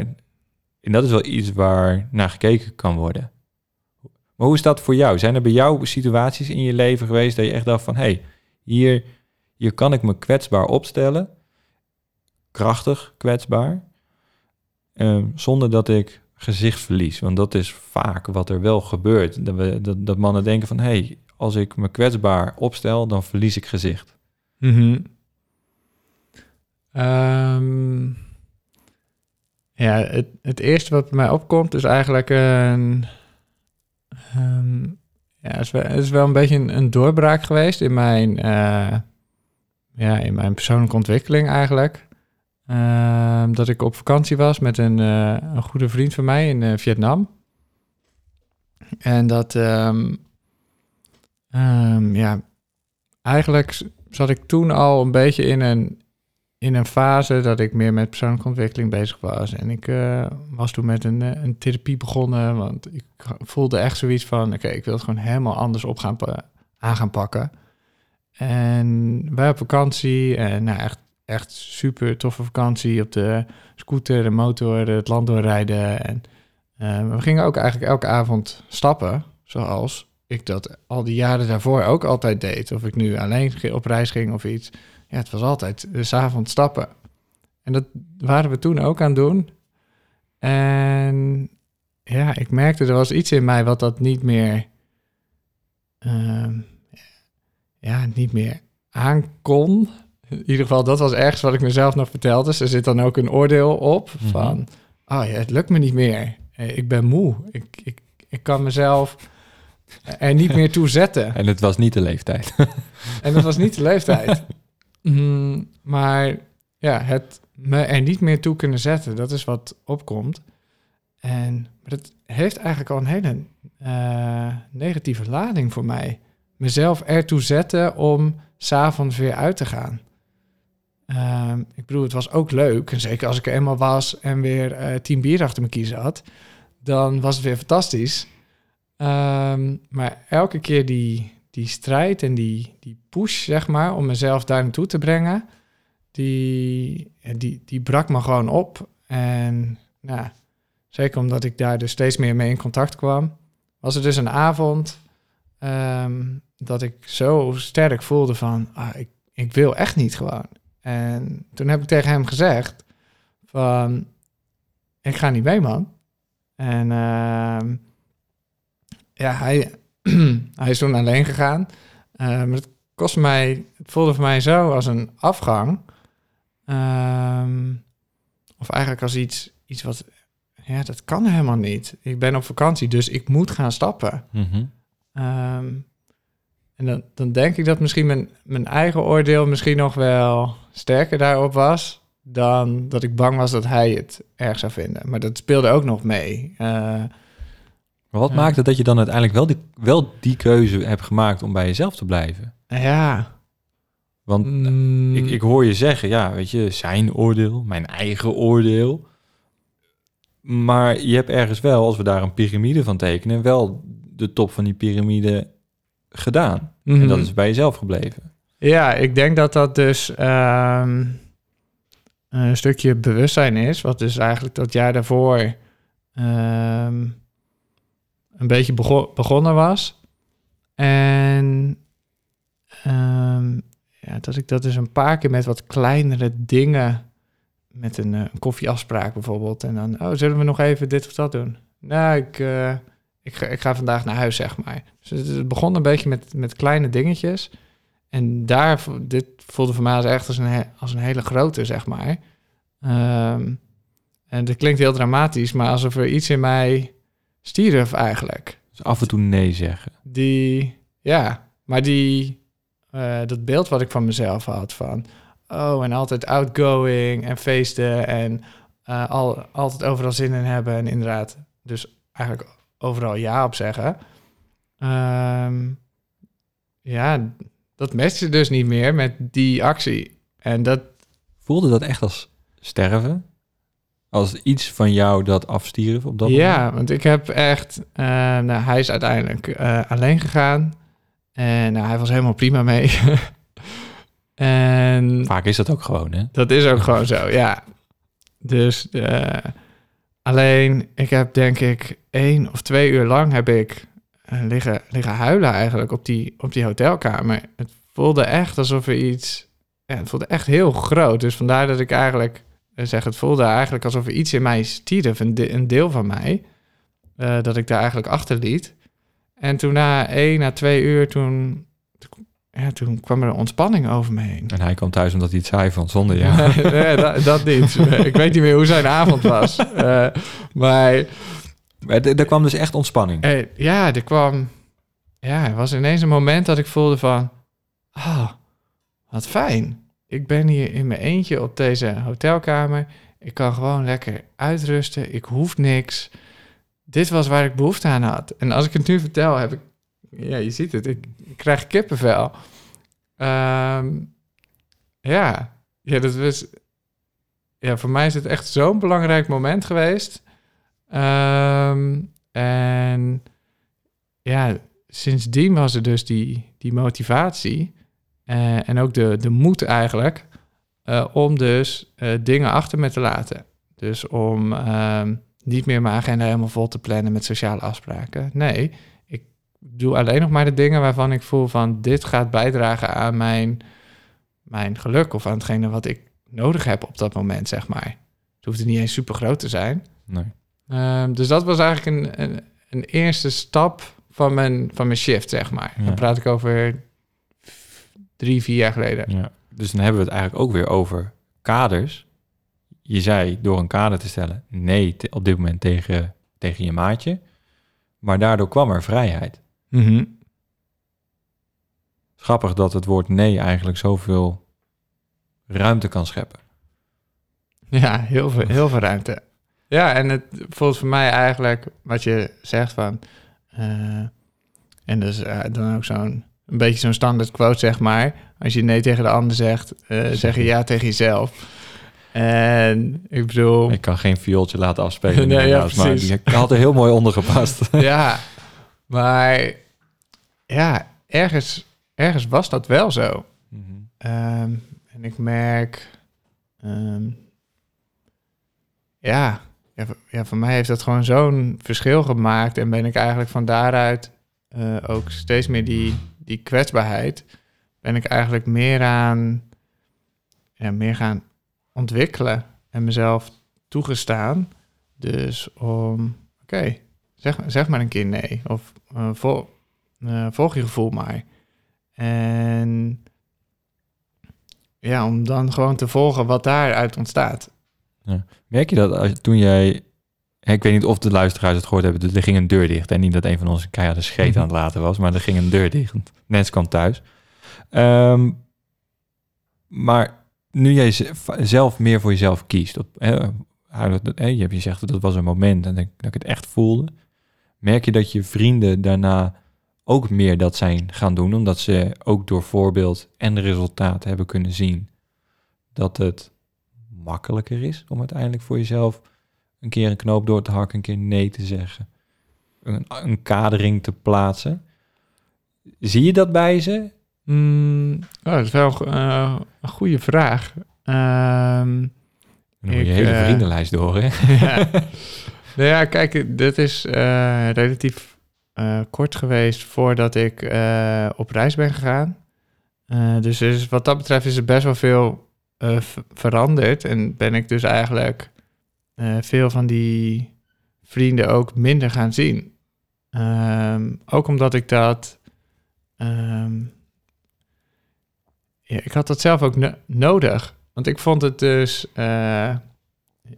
en dat is wel iets waar naar gekeken kan worden. Maar hoe is dat voor jou? Zijn er bij jou situaties in je leven geweest dat je echt dacht van... hé, hey, hier, hier kan ik me kwetsbaar opstellen. Krachtig kwetsbaar. ehm, zonder dat ik gezicht verlies. Want dat is vaak wat er wel gebeurt. Dat, dat, mannen denken van... hé, hey, als ik me kwetsbaar opstel, dan verlies ik gezicht. Ehm, ja, het, het eerste wat bij mij opkomt is eigenlijk een... ehm, ja, het is wel, een beetje een, doorbraak geweest in mijn, eh, ja, in mijn persoonlijke ontwikkeling eigenlijk. Ehm, dat ik op vakantie was met een, eh, een goede vriend van mij in eh, Vietnam. En dat, ehm, ja, eigenlijk zat ik toen al een beetje in een, in een fase dat ik meer met persoonlijke ontwikkeling bezig was. En ik eh, was toen met een, eh, een therapie begonnen, want ik voelde echt zoiets van, oké, ik wil het gewoon helemaal anders op gaan aan gaan pakken. En wij op vakantie, en nou echt, echt super toffe vakantie op de scooter, de motor, het land doorrijden. En eh, we gingen ook eigenlijk elke avond stappen, zoals ik dat al die jaren daarvoor ook altijd deed. Of ik nu alleen op reis ging of iets. Ja, het was altijd s s'avonds stappen. En dat waren we toen ook aan het doen. En ja, ik merkte er was iets in mij wat dat niet meer... ehm, ja, niet meer aankon. In ieder geval, dat was ergens wat ik mezelf nog vertelde. Dus er zit dan ook een oordeel op Mhm. van... Oh ja, het lukt me niet meer. Eh, Ik ben moe. Ik, ik, ik kan mezelf er niet meer toe zetten. En het was niet de leeftijd. En dat was niet de leeftijd. Mm, maar ja, het me er niet meer toe kunnen zetten, dat is wat opkomt. En dat heeft eigenlijk al een hele eh, negatieve lading voor mij. Mezelf ertoe zetten om s'avonds weer uit te gaan. Ehm, ik bedoel, het was ook leuk. En zeker als ik er eenmaal was en weer eh tien bier achter me kiezen had, dan was het weer fantastisch. Ehm, maar elke keer die, die strijd en die, die push, zeg maar, om mezelf daar naartoe te brengen, die, die, die brak me gewoon op. En nou, zeker omdat ik daar dus steeds meer mee in contact kwam, was er dus een avond ehm, dat ik zo sterk voelde van, ah, ik, ik wil echt niet gewoon. En toen heb ik tegen hem gezegd van, ik ga niet mee, man. En ehm, ja, hij, hij is toen alleen gegaan. Uh, maar het kostte mij, het voelde voor mij zo als een afgang. Ehm, of eigenlijk als iets, iets wat, ja, dat kan helemaal niet. Ik ben op vakantie, dus ik moet gaan stappen. Mhm. Ehm, en dan, dan denk ik dat misschien mijn, mijn eigen oordeel misschien nog wel sterker daarop was dan dat ik bang was dat hij het erg zou vinden. Maar dat speelde ook nog mee. Eh, Maar wat Ja. maakt het dat je dan uiteindelijk wel die, wel die keuze hebt gemaakt om bij jezelf te blijven? ja. Want Mm, ik, ik hoor je zeggen, ja, weet je, zijn oordeel, mijn eigen oordeel. Maar je hebt ergens wel, als we daar een piramide van tekenen, wel de top van die piramide gedaan. En dat mhm. is bij jezelf gebleven. Ja, ik denk dat dat dus ehm, een stukje bewustzijn is. Wat dus eigenlijk dat jaar daarvoor ehm, een beetje bego- begonnen was. En ehm, ja, dat ik dat dus een paar keer met wat kleinere dingen... met een, eh, een koffieafspraak bijvoorbeeld. En dan, oh, zullen we nog even dit of dat doen? Nou, ik, eh, ik, ga, ik ga vandaag naar huis, zeg maar. Dus het, begon een beetje met, met kleine dingetjes... En daar, dit voelde voor mij als echt als een, als een hele grote, zeg maar. Ehm, en dat klinkt heel dramatisch, maar alsof er iets in mij stierf eigenlijk. Dus af en toe nee zeggen. Die, ja, maar die, eh, dat beeld wat ik van mezelf had van... Oh, en altijd outgoing en feesten en eh, al, altijd overal zin in hebben. En inderdaad, dus eigenlijk overal ja op zeggen. Ehm, ja, dat matchte dus niet meer met die actie. En dat, Voelde dat echt als sterven? Als iets van jou dat afstierf op dat ja, moment? want ik heb echt... eh, nou, hij is uiteindelijk eh, alleen gegaan. En nou, hij was helemaal prima mee. en Vaak is dat ook gewoon, hè? dat is ook gewoon zo, ja. Dus eh, alleen, ik heb denk ik één of twee uur lang heb ik liggen, liggen huilen eigenlijk op die, op die hotelkamer. Het voelde echt alsof er iets... Ja, het voelde echt heel groot. Dus vandaar dat ik eigenlijk zeg, het voelde eigenlijk alsof er iets in mij stierf. Een, de- een deel van mij. eh, dat ik daar eigenlijk achter liet. En toen na één, na twee uur, toen, ja, toen kwam er een ontspanning over me heen. En hij kwam thuis omdat hij het saai vond zonder nee, dat, dat niet. ik weet niet meer hoe zijn avond was. Eh, maar Maar er kwam dus echt ontspanning. eh, ja, er kwam... Ja, er was ineens een moment dat ik voelde van... Ah, wat fijn. Ik ben hier in mijn eentje op deze hotelkamer. Ik kan gewoon lekker uitrusten. Ik hoef niks. Dit was waar ik behoefte aan had. En als ik het nu vertel, heb ik... Ja, je ziet het. Ik, krijg kippenvel. Ehm, ja. ja, dat was... Ja, voor mij is het echt zo'n belangrijk moment geweest. Ehm, en ja, sindsdien was er dus die, die motivatie eh, en ook de, de moed eigenlijk eh, om dus eh, dingen achter me te laten. Dus om ehm, niet meer mijn agenda helemaal vol te plannen met sociale afspraken. Nee, ik doe alleen nog maar de dingen waarvan ik voel van dit gaat bijdragen aan mijn, mijn geluk of aan hetgene wat ik nodig heb op dat moment, zeg maar. Het hoeft niet eens super groot te zijn. Nee. Ehm, dus dat was eigenlijk een, een, een eerste stap van mijn, van mijn shift, zeg maar. Ja. Dan praat ik over drie, vier jaar geleden. Ja. Dus dan hebben we het eigenlijk ook weer over kaders. Je zei door een kader te stellen nee te- op dit moment tegen, tegen je maatje. Maar daardoor kwam er vrijheid. Mhm. Grappig dat het woord nee eigenlijk zoveel ruimte kan scheppen. Ja, heel veel, heel veel ruimte. Ja, en het voelt voor mij eigenlijk wat je zegt van... eh, en dus eh, dan ook zo'n... Een beetje zo'n standaard quote, zeg maar. Als je nee tegen de ander zegt, eh, zeg je ja tegen jezelf. En ik bedoel... Ik kan geen viooltje laten afspelen. Nee, ja, maar die had er heel mooi onder gepast. ja, maar ja, ergens, ergens was dat wel zo. Mhm. Ehm, en ik merk, ehm, ja, ja, voor- ja, voor mij heeft dat gewoon zo'n verschil gemaakt. En ben ik eigenlijk van daaruit eh, ook steeds meer die, die kwetsbaarheid, ben ik eigenlijk meer aan, ja, meer gaan ontwikkelen en mezelf toegestaan. Dus om, oké, zeg, zeg maar een keer nee. Of eh, vol, eh, volg je gevoel maar. En ja, om dan gewoon te volgen wat daaruit ontstaat. Merk je dat als, toen jij... Ik weet niet of de luisteraars het gehoord hebben. Er ging een deur dicht. En niet dat een van ons een keiharde scheet Mhm. aan het laten was. Maar er ging een deur dicht. Nens kwam thuis. Ehm, maar nu jij zelf meer voor jezelf kiest. Op, hè, je hebt gezegd dat dat was een moment en dat, dat ik het echt voelde. Merk je dat je vrienden daarna ook meer dat zijn gaan doen. Omdat ze ook door voorbeeld en de resultaten hebben kunnen zien. Dat het makkelijker is om uiteindelijk voor jezelf een keer een knoop door te hakken, een keer nee te zeggen, een, een kadering te plaatsen. Zie je dat bij ze? Mm, oh, dat is wel eh, een goede vraag. Ehm, Dan moet je hele eh, vriendenlijst door, hè? ja. Nou ja, kijk, dit is eh, relatief kort geweest voordat ik op reis ben gegaan. Dus, wat dat betreft is er best wel veel veranderd. En ben ik dus eigenlijk eh, veel van die vrienden ook minder gaan zien. Ehm, ook omdat ik dat... ehm, ja, ik had dat zelf ook no- nodig. Want ik vond het dus eh,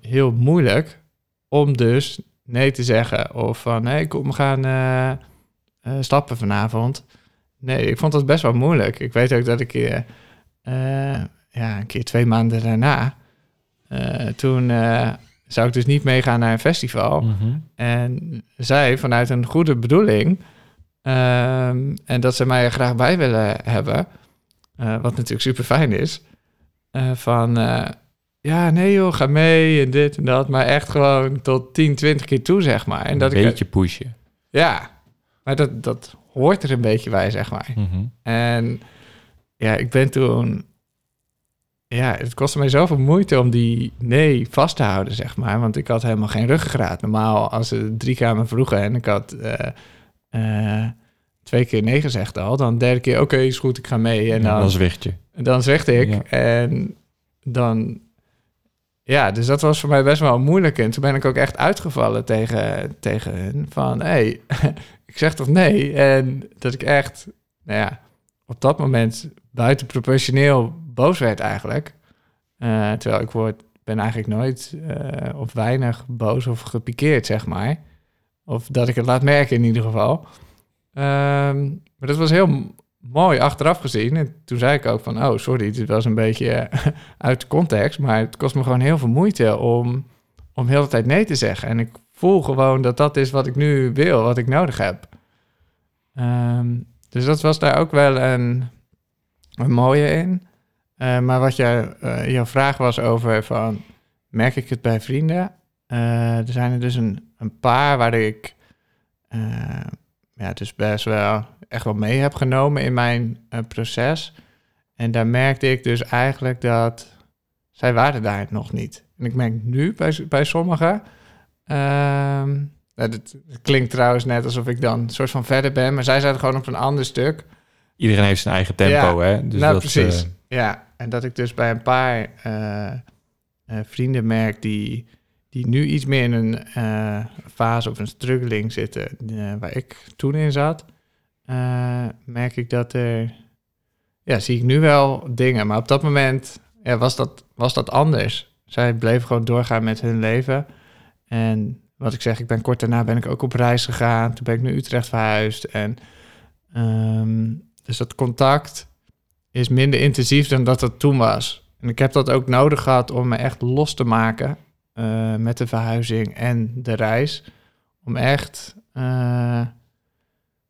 heel moeilijk om dus nee te zeggen. Of van, nee, kom, we gaan eh, stappen vanavond. Nee, ik vond dat best wel moeilijk. Ik weet ook dat ik ja, een keer twee maanden daarna... toen zou ik dus niet meegaan naar een festival. Mhm. En zij, vanuit een goede bedoeling, ehm, en dat ze mij er graag bij willen hebben, eh, wat natuurlijk super fijn is, eh, van eh, ja, nee joh, ga mee en dit en dat, maar echt gewoon tot 10, 20 keer toe, zeg maar. En dat een ik, beetje pushen. ja, maar dat, dat hoort er een beetje bij, zeg maar. Mhm. En ja, ik ben toen. Ja, het kostte mij zoveel moeite om die nee vast te houden, zeg maar. Want ik had helemaal geen ruggengraat. Normaal, als ze drie keer me vroegen en ik had eh, eh, twee keer nee gezegd al, dan derde keer, oké, is goed, ik ga mee. En Ja, dan, zwicht je. dan zegde ik. Ja. En dan. Ja, dus dat was voor mij best wel moeilijk. En toen ben ik ook echt uitgevallen tegen, tegen hen. Van, hé, hey, ik zeg toch nee? En dat ik echt, nou ja, op dat moment buiten proportioneel boos werd eigenlijk. Eh, terwijl ik word, ben eigenlijk nooit eh, of weinig boos of gepikeerd, zeg maar. Of dat ik het laat merken in ieder geval. Ehm, maar dat was heel mooi achteraf gezien. En toen zei ik ook van, oh sorry, dit was een beetje uit context. Maar het kost me gewoon heel veel moeite om, om heel de tijd nee te zeggen. En ik voel gewoon dat dat is wat ik nu wil, wat ik nodig heb. Ehm, dus dat was daar ook wel een, een mooie in. Eh, maar wat jij, eh, jouw vraag was over van, merk ik het bij vrienden? Eh, er zijn er dus een, een paar waar ik ja, dus best wel echt wel mee heb genomen in mijn proces. En daar merkte ik dus eigenlijk dat zij waren daar nog niet. En ik merk nu bij, bij sommigen. ehm, nou, het, het klinkt trouwens net alsof ik dan een soort van verder ben, maar zij zaten gewoon op een ander stuk. Iedereen heeft zijn eigen tempo, hè? Dus nou, dat, precies. Ja, en dat ik dus bij een paar eh, eh, vrienden merk die, die nu iets meer in een eh, fase of een struggling zitten waar ik toen in zat, merk ik dat er, ja, zie ik nu wel dingen, maar op dat moment was, dat, was dat anders. Zij bleven gewoon doorgaan met hun leven. En wat ik zeg, ik ben kort daarna ben ik ook op reis gegaan. Toen ben ik naar Utrecht verhuisd. En ehm, dus dat contact is minder intensief dan dat dat toen was. En ik heb dat ook nodig gehad om me echt los te maken eh, met de verhuizing en de reis. Om echt, eh,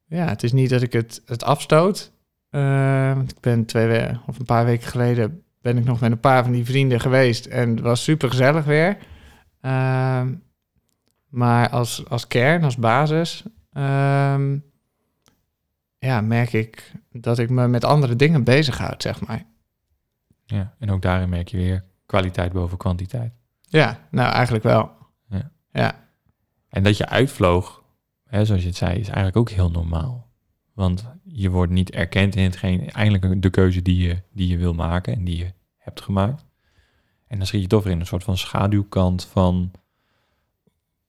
ja, het is niet dat ik het, het afstoot. Eh, ik ben twee of een paar weken geleden ben ik nog met een paar van die vrienden geweest en het was super gezellig weer. Ehm, maar als, als kern, als basis, ehm, ja, merk ik dat ik me met andere dingen bezighoud, zeg maar. ja, en ook daarin merk je weer kwaliteit boven kwantiteit. Ja, nou eigenlijk wel. Ja. Ja, En dat je uitvloog, hè, zoals je het zei, is eigenlijk ook heel normaal. Want je wordt niet erkend in hetgeen, eigenlijk de keuze die je, die je wil maken en die je hebt gemaakt. En dan schiet je toch weer in een soort van schaduwkant van,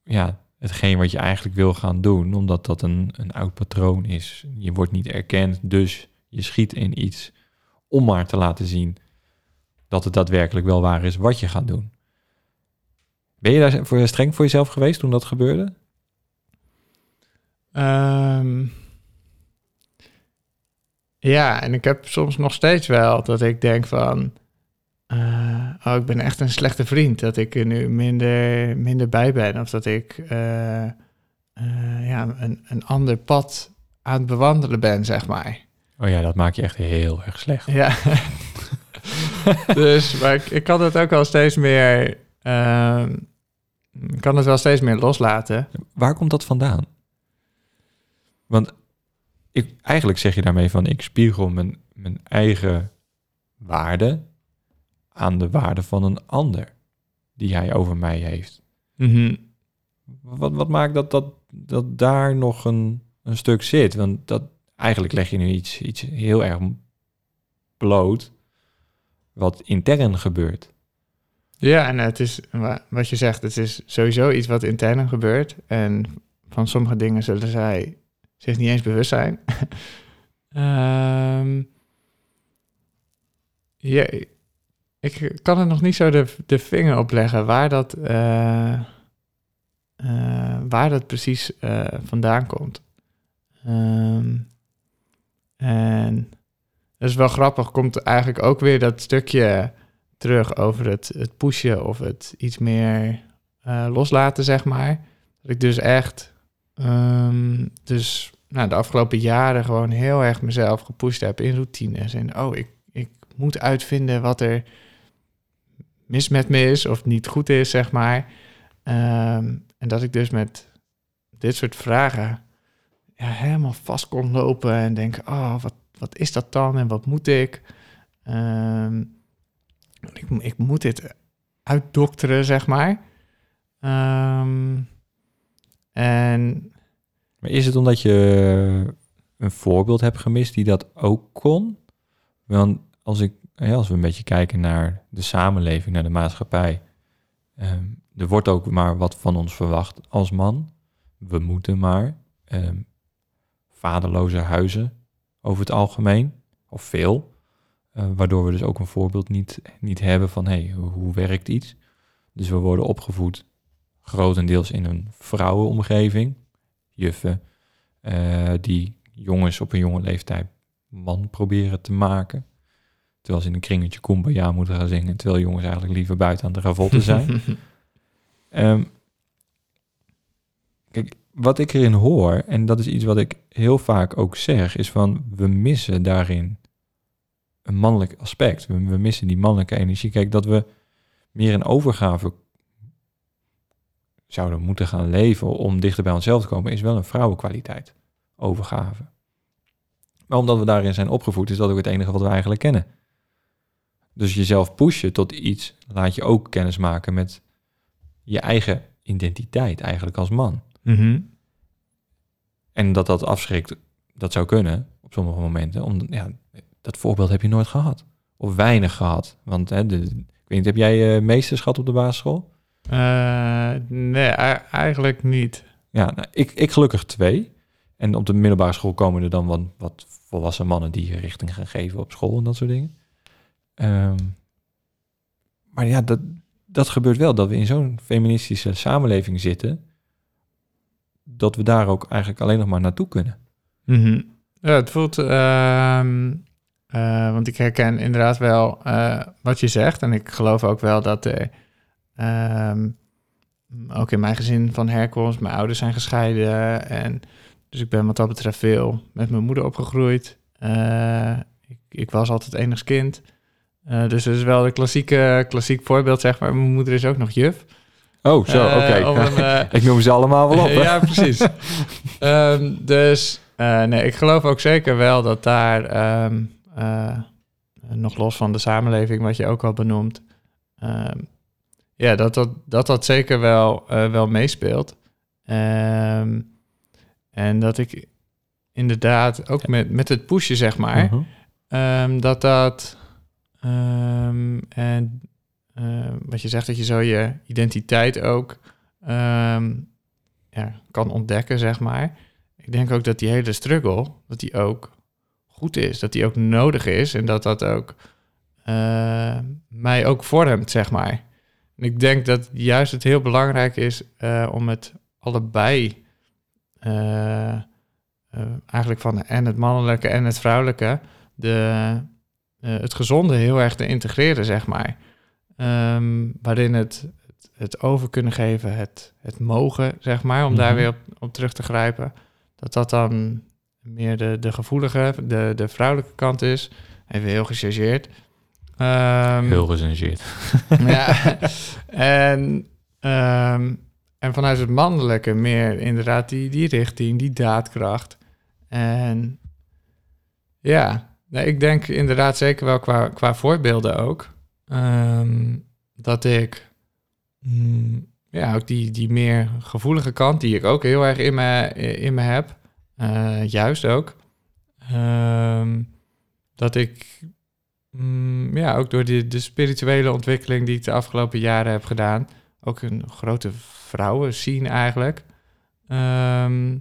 ja, hetgeen wat je eigenlijk wil gaan doen, omdat dat een, een oud patroon is. Je wordt niet erkend, dus je schiet in iets om maar te laten zien dat het daadwerkelijk wel waar is wat je gaat doen. Ben je daar voor streng voor jezelf geweest toen dat gebeurde? Ehm, ja, en ik heb soms nog steeds wel dat ik denk van... eh, oh, ik ben echt een slechte vriend. Dat ik er nu minder, minder bij ben. Of dat ik eh, eh, ja, een, een ander pad aan het bewandelen ben, zeg maar. Oh ja, dat maak je echt heel erg slecht. Ja. dus, maar ik, ik kan het ook wel steeds meer... ehm, kan het wel steeds meer loslaten. Waar komt dat vandaan? Want ik, eigenlijk zeg je daarmee van ik spiegel mijn, mijn eigen waarde aan de waarde van een ander die hij over mij heeft. Mhm. Wat, wat maakt dat, dat, dat daar nog een, een stuk zit? Want dat, eigenlijk leg je nu iets, iets heel erg bloot wat intern gebeurt. Ja, en het is wa- wat je zegt, het is sowieso iets wat intern gebeurt. En van sommige dingen zullen zij zich niet eens bewust zijn. Ehm, ja, ik kan er nog niet zo de, de vinger op leggen waar dat, eh, eh, waar dat precies eh, vandaan komt. Ehm, en dat is wel grappig, komt eigenlijk ook weer dat stukje terug over het, het pushen of het iets meer loslaten, zeg maar. Dat ik dus echt, ehm, dus nou, de afgelopen jaren gewoon heel erg mezelf gepusht heb in routines. En oh, ik, ik moet uitvinden wat er mis met me is of niet goed is, zeg maar. Ehm, en dat ik dus met dit soort vragen ja, helemaal vast kon lopen en denken, oh, wat, wat is dat dan en wat moet ik? Ehm, ik, ik moet dit uitdokteren, zeg maar. Ehm, en Maar is het omdat je een voorbeeld hebt gemist die dat ook kon? Want als, ik, als we een beetje kijken naar de samenleving, naar de maatschappij, ehm, er wordt ook maar wat van ons verwacht als man. We moeten maar. ehm, vaderloze huizen over het algemeen, of veel. Eh, waardoor we dus ook een voorbeeld niet, niet hebben van hey, hoe, hoe werkt iets. Dus we worden opgevoed grotendeels in een vrouwenomgeving. Juffen eh, die jongens op een jonge leeftijd man proberen te maken. Terwijl ze in een kringetje Kumbaya moeten gaan zingen. Terwijl jongens eigenlijk liever buiten aan de ravotten zijn. Ehm, kijk, wat ik erin hoor, en dat is iets wat ik heel vaak ook zeg, is van we missen daarin een mannelijk aspect. We, we missen die mannelijke energie. Kijk, dat we meer in overgave zouden moeten gaan leven om dichter bij onszelf te komen, is wel een vrouwenkwaliteit. Overgave. Maar omdat we daarin zijn opgevoed, is dat ook het enige wat we eigenlijk kennen. Dus jezelf pushen tot iets, laat je ook kennis maken met je eigen identiteit eigenlijk als man. Mhm. En dat dat afschrikt, dat zou kunnen op sommige momenten. Om, ja, dat voorbeeld heb je nooit gehad. Of weinig gehad. Want hè, de, ik weet niet, heb jij eh, meesters gehad op de basisschool? Eh, nee, eigenlijk niet. Ja, nou, ik, ik gelukkig twee. En op de middelbare school komen er dan wat, wat volwassen mannen die je richting gaan geven op school en dat soort dingen. Ehm, maar ja, dat, dat gebeurt wel, dat we in zo'n feministische samenleving zitten, dat we daar ook eigenlijk alleen nog maar naartoe kunnen. Mhm. Ja, het voelt... ehm, eh, want ik herken inderdaad wel eh, wat je zegt. En ik geloof ook wel dat er... ehm, ook in mijn gezin van herkomst... Mijn ouders zijn gescheiden. En dus ik ben wat dat betreft veel met mijn moeder opgegroeid. Eh, ik, ik was altijd enigskind. Eh, dus dat is wel de klassieke, klassiek voorbeeld, zeg maar. Mijn moeder is ook nog juf. Oh, zo, Eh, oké. een, eh, ik noem ze allemaal wel op. hè? ja, precies. Ehm, dus nee, ik geloof ook zeker wel dat daar, ehm, eh, nog los van de samenleving, wat je ook al benoemt, ehm, ja, dat dat, dat, dat zeker wel, wel meespeelt. En dat ik inderdaad ook met, met het pushen, zeg maar, Mhm. Dat dat. Ehm, en ehm, wat je zegt, dat je zo je identiteit ook. ehm, ja, kan ontdekken, zeg maar. Ik denk ook dat die hele struggle, dat die ook goed is. Dat die ook nodig is en dat dat ook eh, mij ook vormt, zeg maar. En ik denk dat juist het heel belangrijk is eh, om het allebei, eh, eigenlijk van en het mannelijke en het vrouwelijke, de, het gezonde heel erg te integreren, zeg maar. Ehm, waarin het, het, het, over kunnen geven, het, het mogen, zeg maar, om daar Mhm. weer op, op terug te grijpen. Dat dat dan meer de, de gevoelige, de, de vrouwelijke kant is. Even heel gechargeerd. Ehm, Heel gecengeerd. ja. en, ehm, en vanuit het mannelijke meer inderdaad die, die richting, die daadkracht. En ja, nee, ik denk inderdaad zeker wel qua, qua voorbeelden ook. ehm, dat ik mm, ja, ook die, die meer gevoelige kant, die ik ook heel erg in me, in me heb, eh, juist ook. ehm, dat ik mm, ja, ook door de, de spirituele ontwikkeling die ik de afgelopen jaren heb gedaan, ook een grote vrouwen zien eigenlijk, ehm,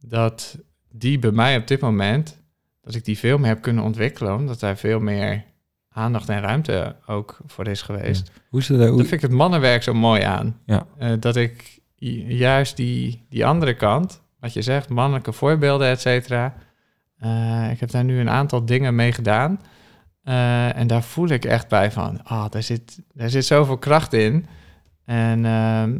dat die bij mij op dit moment, dat ik die veel meer heb kunnen ontwikkelen, omdat daar veel meer aandacht en ruimte ook voor is geweest. Hoe is Daar Hoe, vind ik het mannenwerk zo mooi aan. Ja. Eh, dat ik ju- juist die, die andere kant, wat je zegt, mannelijke voorbeelden, et cetera. eh, ik heb daar nu een aantal dingen mee gedaan. Eh, en daar voel ik echt bij van, ah, daar zit, daar zit zoveel kracht in. En ehm,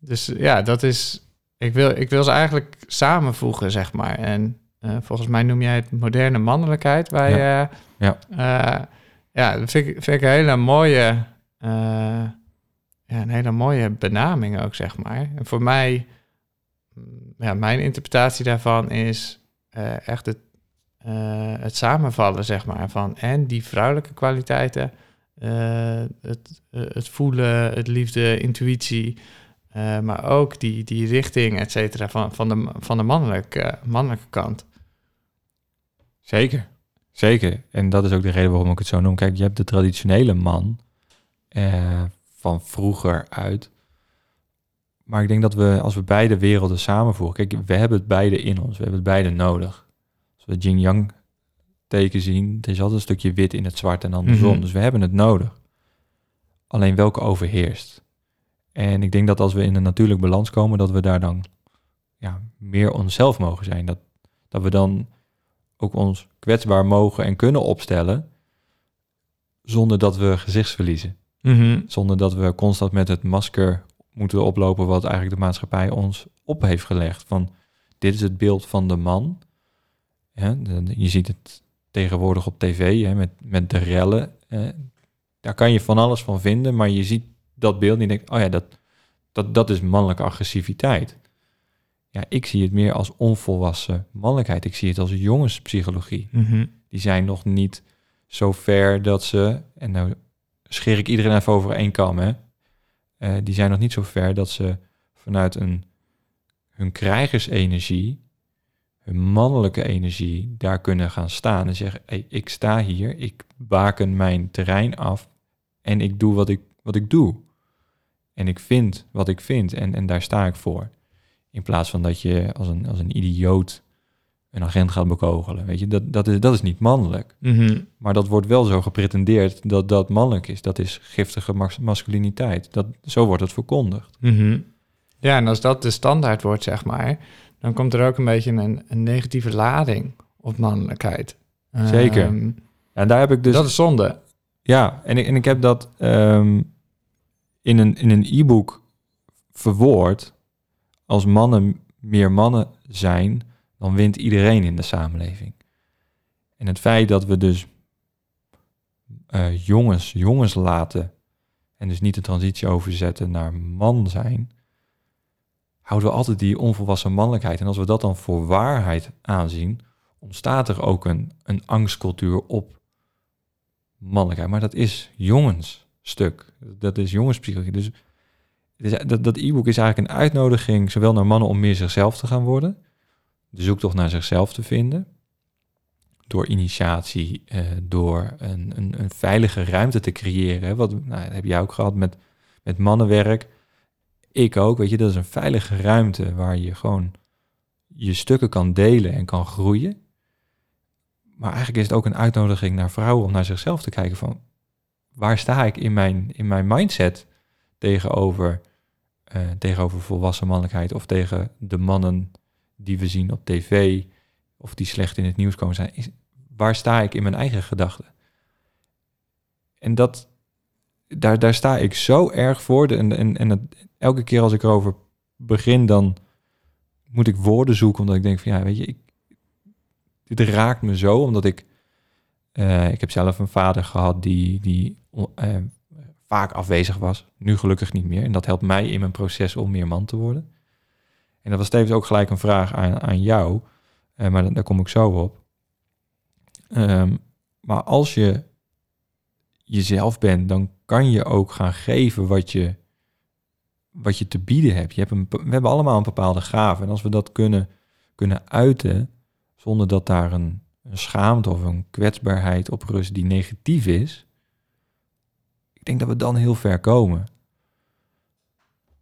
dus ja, dat is, ik wil, ik wil ze eigenlijk samenvoegen, zeg maar. En eh, volgens mij noem jij het moderne mannelijkheid bij... Ja. eh, Ja. ja, dat vind ik, vind ik een hele mooie, eh, ja, een hele mooie benaming ook, zeg maar. En voor mij, mm, ja, mijn interpretatie daarvan is echt het, het samenvallen, zeg maar, van en die vrouwelijke kwaliteiten, het, het voelen, het liefde, intuïtie, maar ook die, die richting, et cetera, van, van de, van de mannelijke, mannelijke kant. Zeker. Zeker. En dat is ook de reden waarom ik het zo noem. Kijk, je hebt de traditionele man eh, van vroeger uit. Maar ik denk dat we, als we beide werelden samenvoegen... Kijk, we hebben het beide in ons. We hebben het beide nodig. Als we yin-yang teken zien... er is altijd een stukje wit in het zwart en andersom. Mhm. Dus we hebben het nodig. Alleen welke overheerst? En ik denk dat als we in een natuurlijk balans komen... dat we daar dan ja, meer onszelf mogen zijn. Dat, dat we dan ook ons kwetsbaar mogen en kunnen opstellen zonder dat we gezichtsverliezen. Zonder dat we constant met het masker moeten oplopen wat eigenlijk de maatschappij ons op heeft gelegd. Van dit is het beeld van de man. De- je ziet het tegenwoordig op tv hè, met, met de rellen. hè. daar kan je van alles van vinden, maar je ziet dat beeld en je denkt, oh ja, dat, dat, dat is mannelijke agressiviteit. Ja, ik zie het meer als onvolwassen mannelijkheid. Ik zie het als jongenspsychologie. Die zijn nog niet zo ver dat ze, en nou scheer ik iedereen even over één kam, hè. Eh, die zijn nog niet zo ver dat ze vanuit een, hun krijgersenergie, hun mannelijke energie, daar kunnen gaan staan en zeggen, hey, ik sta hier, ik baken mijn terrein af en ik doe wat ik, wat ik doe. En ik vind wat ik vind en, en daar sta ik voor. In plaats van dat je als een, als een idioot een agent gaat bekogelen. Weet je, dat, dat, is, dat is niet mannelijk. Maar dat wordt wel zo gepretendeerd dat dat mannelijk is. Dat is giftige mas- masculiniteit. Dat, zo wordt het verkondigd. Ja, en als dat de standaard wordt, zeg maar, dan komt er ook een beetje een, een negatieve lading op mannelijkheid. Zeker. Ehm, En daar heb ik dus... dat is zonde. Ja, en ik, en ik heb dat ehm, in een in een e-book verwoord. Als mannen meer mannen zijn, dan wint iedereen in de samenleving. En het feit dat we dus eh, jongens, jongens laten en dus niet de transitie overzetten naar man zijn, houden we altijd die onvolwassen mannelijkheid. En als we dat dan voor waarheid aanzien, ontstaat er ook een, een angstcultuur op mannelijkheid. Maar dat is jongensstuk. Dat is jongenspsychologie. Dus dat, dat e-book is eigenlijk een uitnodiging, zowel naar mannen om meer zichzelf te gaan worden, de zoektocht naar zichzelf te vinden, door initiatie, eh, door een, een, een veilige ruimte te creëren. Wat nou, heb jij ook gehad met, met mannenwerk. ik ook, weet je, dat is een veilige ruimte waar je gewoon je stukken kan delen en kan groeien. Maar eigenlijk is het ook een uitnodiging naar vrouwen om naar zichzelf te kijken van waar sta ik in mijn, in mijn mindset tegenover, uh, tegenover volwassen mannelijkheid of tegen de mannen die we zien op tv of die slecht in het nieuws komen zijn. Waar sta ik in mijn eigen gedachten? En dat, daar, daar sta ik zo erg voor. En, en, en elke keer als ik erover begin, dan moet ik woorden zoeken, omdat ik denk van ja, weet je, ik, dit raakt me zo, omdat ik, uh, ik heb zelf een vader gehad die, die uh, vaak afwezig was, nu gelukkig niet meer. En dat helpt mij in mijn proces om meer man te worden. En dat was tevens ook gelijk een vraag aan, aan jou, uh, maar daar kom ik zo op. Um, maar als je jezelf bent, dan kan je ook gaan geven wat je, wat je te bieden hebt. Je hebt een, we hebben allemaal een bepaalde gave. En als we dat kunnen, kunnen uiten, zonder dat daar een, een schaamte of een kwetsbaarheid op rust die negatief is, ik denk dat we dan heel ver komen.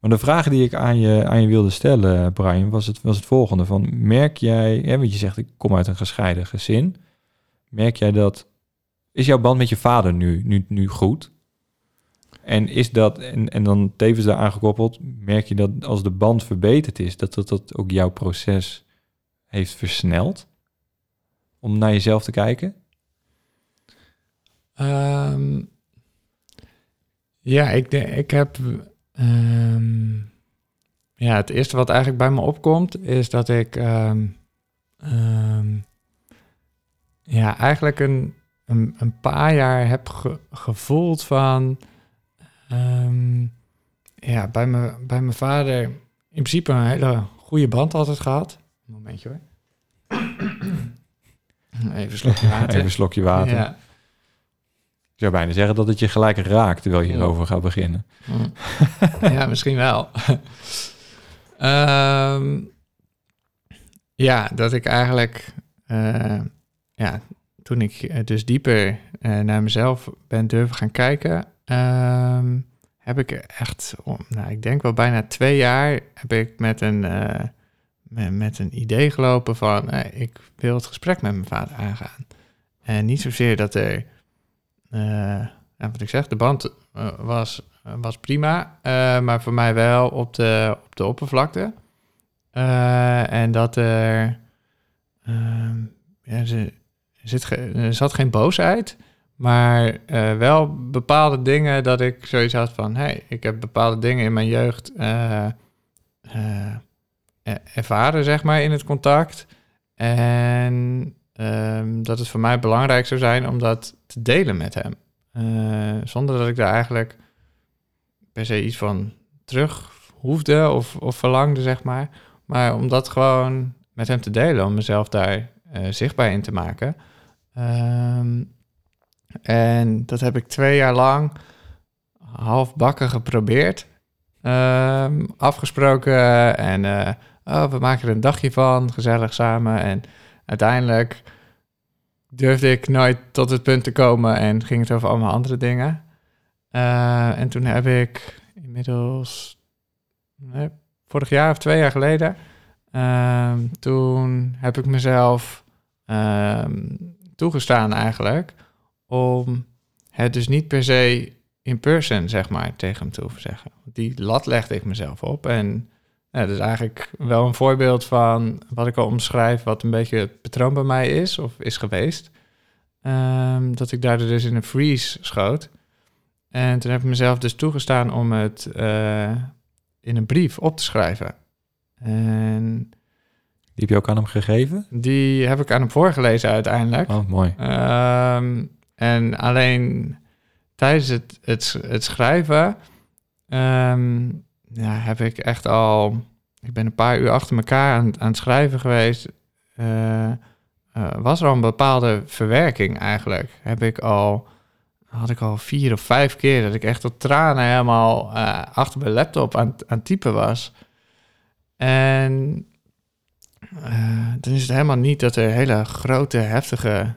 Maar de vraag die ik aan je, aan je wilde stellen, Brian, was het, was het volgende. Van, merk jij, hè, want je zegt ik kom uit een gescheiden gezin. Merk jij dat is jouw band met je vader nu, nu, nu goed? En is dat, en, en dan tevens daar aangekoppeld, merk je dat als de band verbeterd is, dat dat, dat ook jouw proces heeft versneld? Om naar jezelf te kijken? Um, ja, ik, denk, ik heb. Um, ja, het eerste wat eigenlijk bij me opkomt, is dat ik. Um, ja, eigenlijk een een, een paar jaar heb gevoeld van... Ja, bij, me, bij mijn vader in principe een hele goede band altijd gehad. momentje hoor. Even een slokje water. Even een slokje water. Ja. Ik zou bijna zeggen dat het je gelijk raakt terwijl je erover gaat beginnen. Mm. ja, misschien wel. um, ja, dat ik eigenlijk... Uh, ja, toen ik eh, dus dieper uh, naar mezelf ben durven gaan kijken, um, heb ik echt, nou, ik denk wel bijna twee jaar, heb ik met een, uh, met, met, een idee gelopen van, ik wil het gesprek met mijn vader aangaan. En niet zozeer dat er, wat ik zeg, de band was, was prima, maar voor mij wel op de, op de oppervlakte. en dat er, ehm, ja, ze, zit er zat geen boosheid, maar wel bepaalde dingen dat ik zoiets had van... hey, ik heb bepaalde dingen in mijn jeugd ervaren, zeg maar, in het contact. En um, dat het voor mij belangrijk zou zijn om dat te delen met hem. zonder dat ik daar eigenlijk per se iets van terug hoefde of, of verlangde, zeg maar. Maar om dat gewoon met hem te delen, om mezelf daar zichtbaar in te maken... Um, en dat heb ik twee jaar lang halfbakken geprobeerd. Um, afgesproken en uh, oh, we maken er een dagje van, gezellig samen. En uiteindelijk durfde ik nooit tot het punt te komen en ging het over allemaal andere dingen. Uh, en toen heb ik inmiddels nee, vorig jaar of twee jaar geleden, um, toen heb ik mezelf um, toegestaan eigenlijk om het dus niet per se in person, zeg maar, tegen hem te hoeven zeggen. Die lat legde ik mezelf op. En ja, dat is eigenlijk wel een voorbeeld van wat ik al omschrijf, wat een beetje het patroon bij mij is of is geweest. Um, dat ik daardoor dus in een freeze schoot. En toen heb ik mezelf dus toegestaan om het uh, in een brief op te schrijven. En die heb je ook aan hem gegeven? Die heb ik aan hem voorgelezen uiteindelijk. Oh, mooi. Um, en alleen tijdens het, het, het schrijven um, ja, heb ik echt al... Ik ben een paar uur achter elkaar aan, aan het schrijven geweest. Uh, uh, was er al een bepaalde verwerking eigenlijk. Heb ik al... Had ik al vier of vijf keer dat ik echt tot tranen helemaal uh, achter mijn laptop aan, aan het typen was. En uh, dan is het helemaal niet dat er hele grote, heftige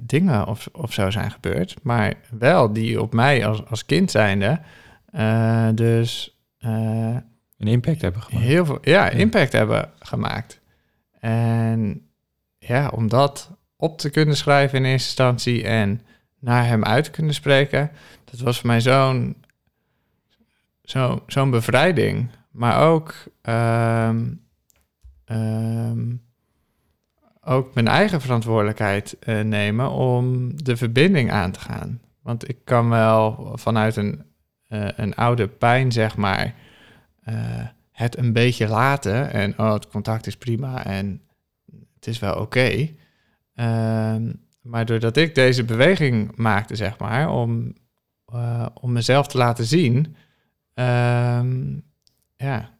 dingen of, of zo zijn gebeurd. Maar wel die op mij als, als kind zijnde. Uh, een impact hebben gemaakt. heel veel ja, impact hebben gemaakt. En ja, om dat op te kunnen schrijven in eerste instantie en naar hem uit te kunnen spreken, dat was voor mij zo'n zo, zo'n bevrijding. Maar ook, ehm, ehm, ook mijn eigen verantwoordelijkheid eh, nemen om de verbinding aan te gaan. Want ik kan wel vanuit een, eh, een oude pijn, zeg maar, eh, het een beetje laten. En oh, het contact is prima en het is wel oké. Ehm, maar doordat ik deze beweging maakte, zeg maar, om, eh, om mezelf te laten zien, ehm, ja,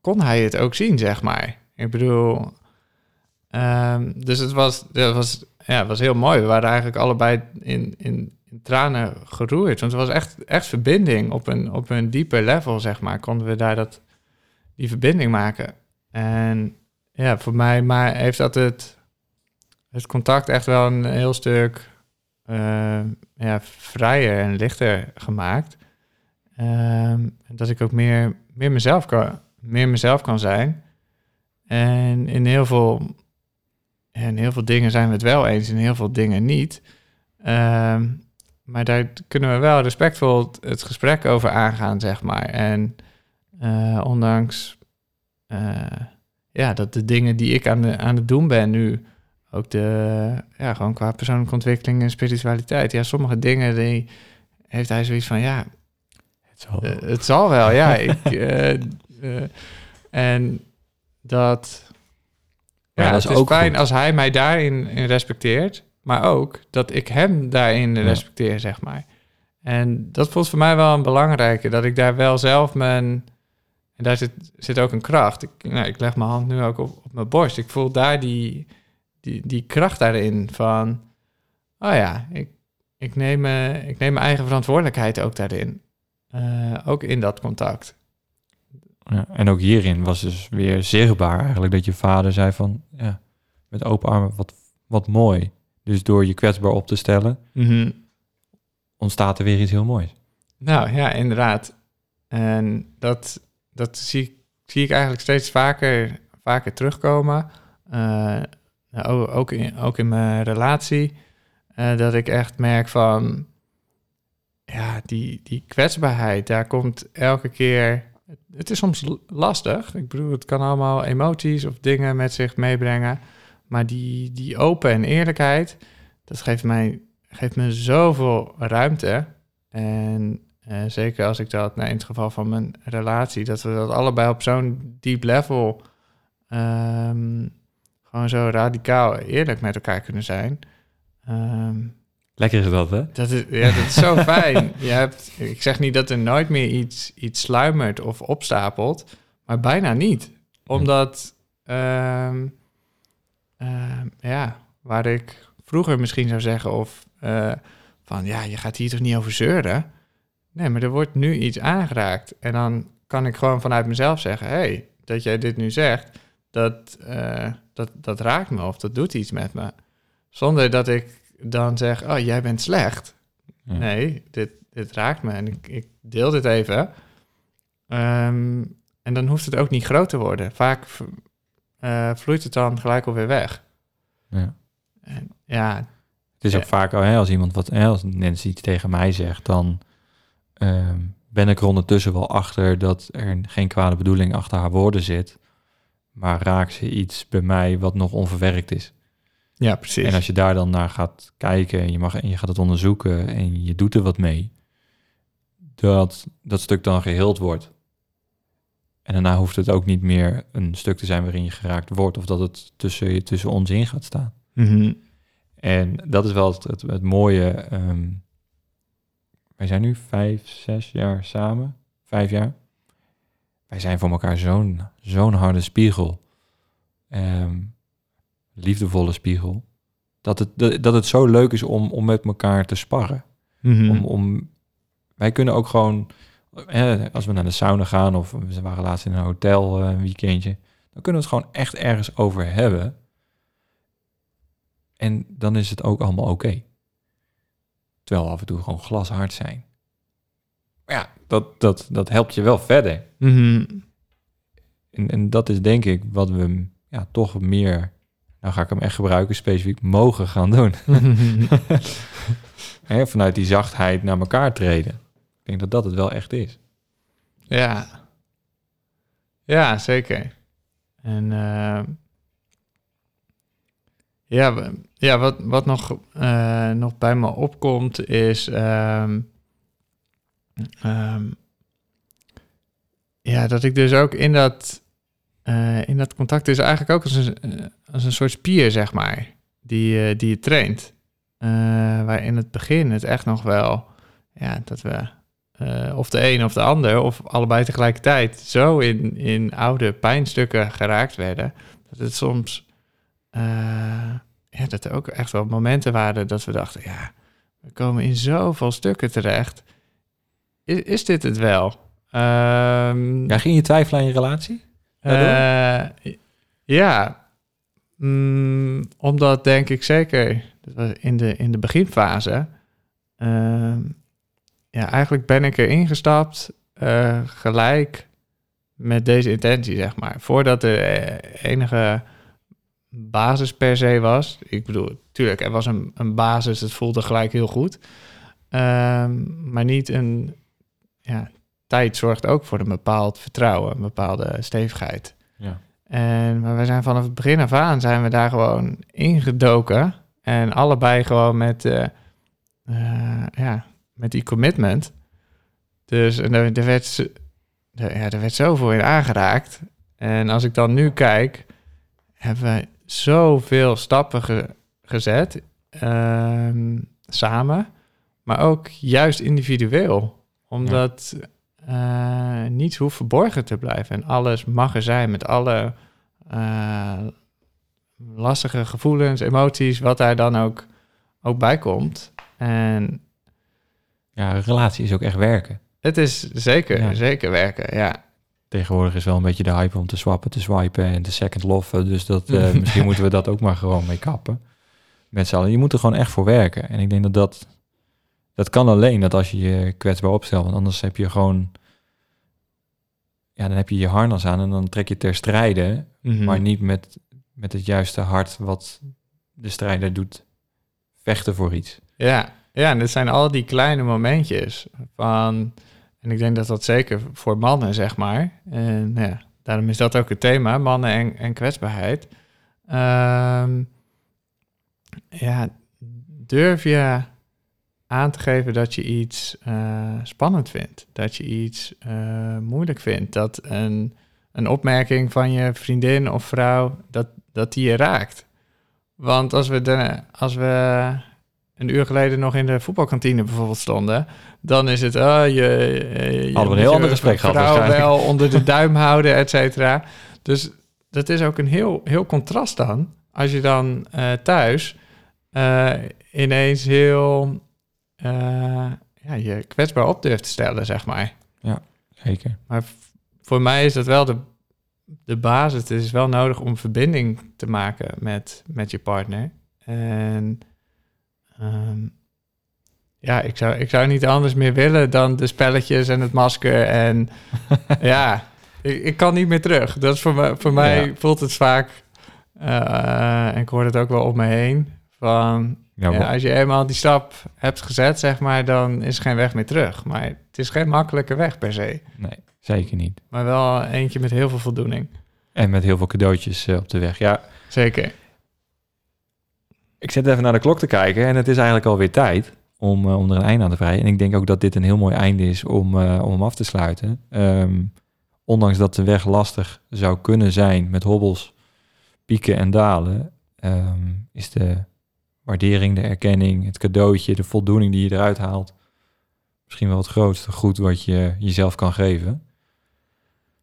kon hij het ook zien, zeg maar. Ik bedoel, ehm, dus het was, het was, ja, het was heel mooi. We waren eigenlijk allebei in, in, in tranen geroerd. Want het was echt, echt verbinding op een, op een dieper level, zeg maar. Konden we daar dat, die verbinding maken. En ja, voor mij maar heeft dat het, het contact echt wel een heel stuk eh, ja, vrijer en lichter gemaakt. Ehm, dat ik ook meer, meer, mezelf kan, meer mezelf kan zijn. En in heel veel, in heel veel dingen zijn we het wel eens, in heel veel dingen niet. Ehm, maar daar kunnen we wel respectvol het, gesprek over aangaan, zeg maar. En eh, ondanks eh, ja, dat de dingen die ik aan, de, aan het doen ben nu, ook de, ja, gewoon qua persoonlijke ontwikkeling en spiritualiteit. Ja, sommige dingen die heeft hij zoiets van, ja, Het zal- eh, het zal wel, ja. Ik, en dat, ja, dat is ook fijn goed. als hij mij daarin in respecteert, maar ook dat ik hem daarin Ja. respecteer, zeg maar. En dat voelt voor mij wel een belangrijke, dat ik daar wel zelf mijn... En daar zit, zit ook een kracht. Ik, nou, ik leg mijn hand nu ook op, op mijn borst. Ik voel daar die, die, die kracht daarin van... Oh ja, ik, ik, neem, eh, ik neem mijn eigen verantwoordelijkheid ook daarin. Eh, ook in dat contact. Ja, en ook hierin was dus weer zichtbaar eigenlijk dat je vader zei van, ja, met open armen, wat, wat mooi. Dus door je kwetsbaar op te stellen, ontstaat er weer iets heel moois. Nou ja, inderdaad. En dat, dat zie, zie ik eigenlijk steeds vaker, vaker terugkomen. Eh, nou, ook, ook, in, ook in mijn relatie. eh, dat ik echt merk van... Ja, die, die kwetsbaarheid, daar komt elke keer... Het is soms lastig. Ik bedoel, het kan allemaal emoties of dingen met zich meebrengen. Maar die, die open en eerlijkheid, dat geeft mij, geeft me zoveel ruimte. En eh, zeker als ik dat, nou, in het geval van mijn relatie, dat we dat allebei op zo'n diep level ehm, gewoon zo radicaal eerlijk met elkaar kunnen zijn. Ehm, Lekker is dat, hè? dat is, ja, dat is zo fijn. Je hebt, ik zeg niet dat er nooit meer iets, iets sluimert of opstapelt, maar bijna niet. Omdat, ehm, ja, waar ik vroeger misschien zou zeggen of eh, van, ja, je gaat hier toch niet over zeuren? Nee, maar er wordt nu iets aangeraakt. En dan kan ik gewoon vanuit mezelf zeggen, hey, dat jij dit nu zegt, dat, eh, dat, dat raakt me of dat doet iets met me. Zonder dat ik dan zeg, oh, jij bent slecht. Ja. Nee, dit, dit raakt me en ik, ik deel dit even. Ehm, en dan hoeft het ook niet groot te worden. Vaak eh, vloeit het dan gelijk alweer weg. Ja. En, ja, Het is ook Ja. vaak, oh, hè, als iemand wat, hè, als Nancy iets tegen mij zegt, dan ehm, ben ik er ondertussen wel achter dat er geen kwade bedoeling achter haar woorden zit. Maar raakt ze iets bij mij wat nog onverwerkt is. ja, precies. En als je daar dan naar gaat kijken en je, mag, en je gaat het onderzoeken en je doet er wat mee, dat dat stuk dan geheeld wordt. En daarna hoeft het ook niet meer een stuk te zijn waarin je geraakt wordt of dat het tussen, tussen ons in gaat staan. Mhm. En dat is wel het, het, het mooie. ehm, wij zijn nu vijf, zes jaar samen. Vijf jaar. Wij zijn voor elkaar zo'n zo'n harde spiegel. Ehm, liefdevolle spiegel. Dat het, dat, dat het zo leuk is om, om met elkaar te sparren. Mhm. Om, om, wij kunnen ook gewoon, eh, als we naar de sauna gaan of we waren laatst in een hotel eh, een weekendje, dan kunnen we het gewoon echt ergens over hebben. En dan is het ook allemaal oké. Terwijl we af en toe gewoon glashard zijn. Maar ja, dat, dat, dat helpt je wel verder. Mhm. en, en dat is denk ik wat we ja, toch meer, nou ga ik hem echt gebruiken, specifiek mogen gaan doen. Vanuit die zachtheid naar elkaar treden. Dat dat het wel echt is. Ja. Ja, zeker. En eh, ja, ja, wat, wat nog, eh, nog bij me opkomt is... ehm, ehm, ja, dat ik dus ook in dat, eh, in dat contact is eigenlijk ook als een, als een soort spier, zeg maar, die, die je traint. Waar in het begin het echt nog wel, ja, dat we eh, of de een of de ander, of allebei tegelijkertijd, zo in, in oude pijnstukken geraakt werden, dat het soms, eh, ja, dat er ook echt wel momenten waren dat we dachten, ja, we komen in zoveel stukken terecht. Is, is dit het wel? Ehm, Ja, ging je twijfelen aan je relatie? eh, ja, Mm, omdat denk ik zeker dat was in de, in de beginfase. ehm, ja, eigenlijk ben ik erin gestapt eh, gelijk met deze intentie, zeg maar. Voordat er eh, enige basis per se was. Ik bedoel, tuurlijk, er was een, een basis, het voelde gelijk heel goed. Ehm, maar niet een... Ja, tijd zorgt ook voor een bepaald vertrouwen, een bepaalde stevigheid. Ja. En, maar we zijn vanaf het begin af aan zijn we daar gewoon ingedoken. En allebei gewoon met, eh, ja, met die commitment. Dus en er, werd, er, ja, er werd zoveel in aangeraakt. En als ik dan nu kijk, hebben we zoveel stappen ge- gezet. ehm, samen. Maar ook juist individueel. Omdat eh, niets hoeft verborgen te blijven. En alles mag er zijn met alle eh, lastige gevoelens, emoties, wat daar dan ook, ook bij komt. En Ja, relatie is ook echt werken. het is zeker, Ja. zeker werken, ja. Tegenwoordig is wel een beetje de hype om te swappen, te swipen en te second loffen. Dus dat, eh, misschien moeten we dat ook maar gewoon mee kappen. Met z'n allen. Je moet er gewoon echt voor werken. En ik denk dat dat... Dat kan alleen dat als je je kwetsbaar opstelt. Want anders heb je gewoon... Ja, dan heb je je harnas aan en dan trek je ter strijde. Mhm. Maar niet met, met het juiste hart wat de strijder doet. Vechten voor iets. Ja, ja, en het zijn al die kleine momentjes van... En ik denk dat dat zeker voor mannen, zeg maar. En ja, daarom is dat ook het thema, mannen en, en kwetsbaarheid. Ehm, ja, durf je aan te geven dat je iets eh, spannend vindt. Dat je iets eh, moeilijk vindt. Dat een, een opmerking van je vriendin of vrouw, dat, dat die je raakt. Want als we, als we een uur geleden nog in de voetbalkantine bijvoorbeeld stonden, dan is het, oh, je, je, je Hadden we een heel ander gesprek gehad wel onder de duim houden, et cetera. Dus dat is ook een heel, heel contrast dan, als je dan eh, thuis eh, ineens heel eh, ja, je kwetsbaar op durft te stellen, zeg maar. Zeker. Maar voor mij is dat wel de, de basis. Het is wel nodig om verbinding te maken met, met je partner. En ehm, ja, ik zou, ik zou niet anders meer willen dan de spelletjes en het masker. En ja, ik, ik kan niet meer terug. Dat is voor, mij voor mij Ja. voelt het vaak, eh, en ik hoor het ook wel om me heen, van Ja, als je eenmaal die stap hebt gezet, zeg maar, dan is er geen weg meer terug. Maar het is geen makkelijke weg per se. nee, zeker niet. Maar wel eentje met heel veel voldoening. En met heel veel cadeautjes eh, op de weg. Ja, Zeker. Ik zit even naar de klok te kijken en het is eigenlijk alweer tijd om, eh, om er een einde aan te vrijen. En ik denk ook dat dit een heel mooi einde is om, eh, om hem af te sluiten. Ehm, ondanks dat de weg lastig zou kunnen zijn met hobbels, pieken en dalen, ehm, is de waardering, de erkenning, het cadeautje, de voldoening die je eruit haalt, misschien wel het grootste goed wat je jezelf kan geven.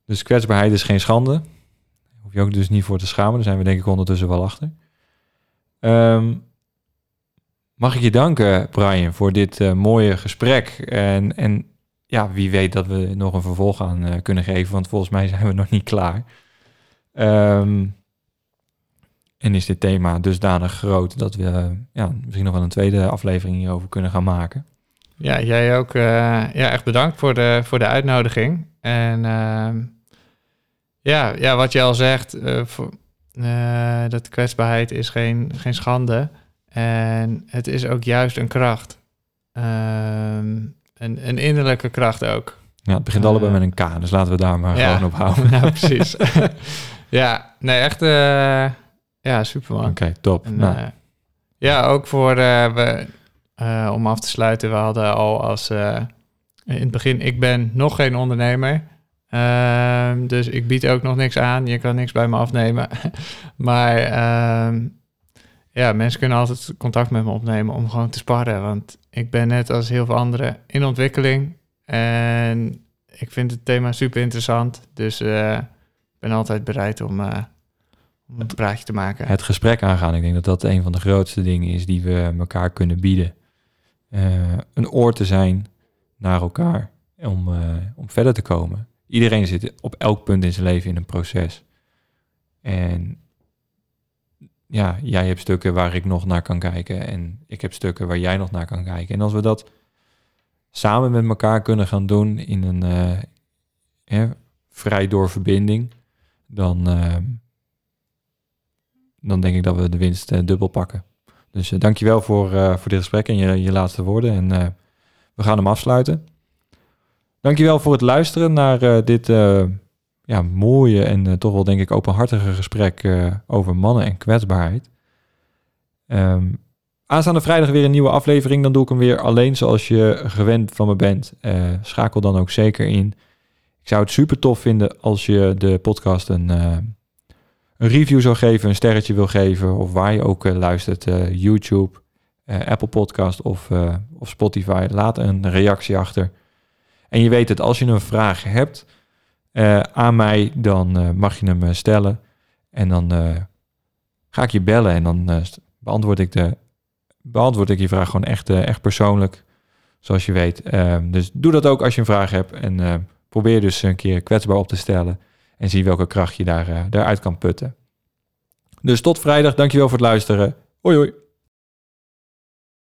Dus kwetsbaarheid is geen schande. Daar hoef je ook dus niet voor te schamen. Daar zijn we denk ik ondertussen wel achter. Ehm, mag ik je danken, Brian, voor dit eh, mooie gesprek. En, en ja, wie weet dat we nog een vervolg aan eh, kunnen geven, want volgens mij zijn we nog niet klaar. Ehm, en is dit thema dusdanig groot dat we ja, misschien nog wel een tweede aflevering hierover kunnen gaan maken. Ja, jij ook. eh, ja, echt bedankt voor de, voor de uitnodiging. En ehm, ja, ja, wat je al zegt, voor, uh, dat kwetsbaarheid is geen, geen schande. En het is ook juist een kracht. Um, een, een innerlijke kracht ook. Ja, het begint allebei met een K, dus laten we daar maar gewoon op houden. nou, precies. ja, nee, echt, uh, ja, super man. Oké, top. En, nou. ja, ook voor, we, om af te sluiten, we hadden al als, in het begin, ik ben nog geen ondernemer. Um, dus ik bied ook nog niks aan. Je kan niks bij me afnemen. maar um, ja, mensen kunnen altijd contact met me opnemen om gewoon te sparren. Want ik ben net als heel veel anderen in ontwikkeling. En ik vind het thema super interessant. Dus uh, ik ben altijd bereid om, uh, om een praatje te maken. Het gesprek aangaan. Ik denk dat dat een van de grootste dingen is die we elkaar kunnen bieden. Uh, een oor te zijn naar elkaar om, om verder te komen iedereen zit op elk punt in zijn leven in een proces. En ja, jij hebt stukken waar ik nog naar kan kijken en ik heb stukken waar jij nog naar kan kijken. En als we dat samen met elkaar kunnen gaan doen in een uh, vrij door verbinding, dan, uh, dan denk ik dat we de winst uh, dubbel pakken. Dus dankjewel voor, voor dit gesprek en je, je laatste woorden. En we gaan hem afsluiten. Dankjewel voor het luisteren naar uh, dit uh, ja, mooie en uh, toch wel denk ik openhartige gesprek over mannen en kwetsbaarheid. Um, aanstaande vrijdag weer een nieuwe aflevering. Dan doe ik hem weer alleen zoals je gewend van me bent. schakel dan ook zeker in. Ik zou het super tof vinden als je de podcast een, een review zou geven, een sterretje wil geven. Of waar je ook luistert, YouTube, Apple Podcast of, of Spotify. Laat een reactie achter. En je weet het, als je een vraag hebt uh, aan mij, dan uh, mag je hem uh, stellen. En dan ga ik je bellen en dan beantwoord, ik de, beantwoord ik je vraag gewoon echt, echt persoonlijk, zoals je weet. Ehm, dus doe dat ook als je een vraag hebt en probeer dus een keer kwetsbaar op te stellen en zie welke kracht je daar, daaruit kan putten. Dus tot vrijdag, dankjewel voor het luisteren. Hoi hoi.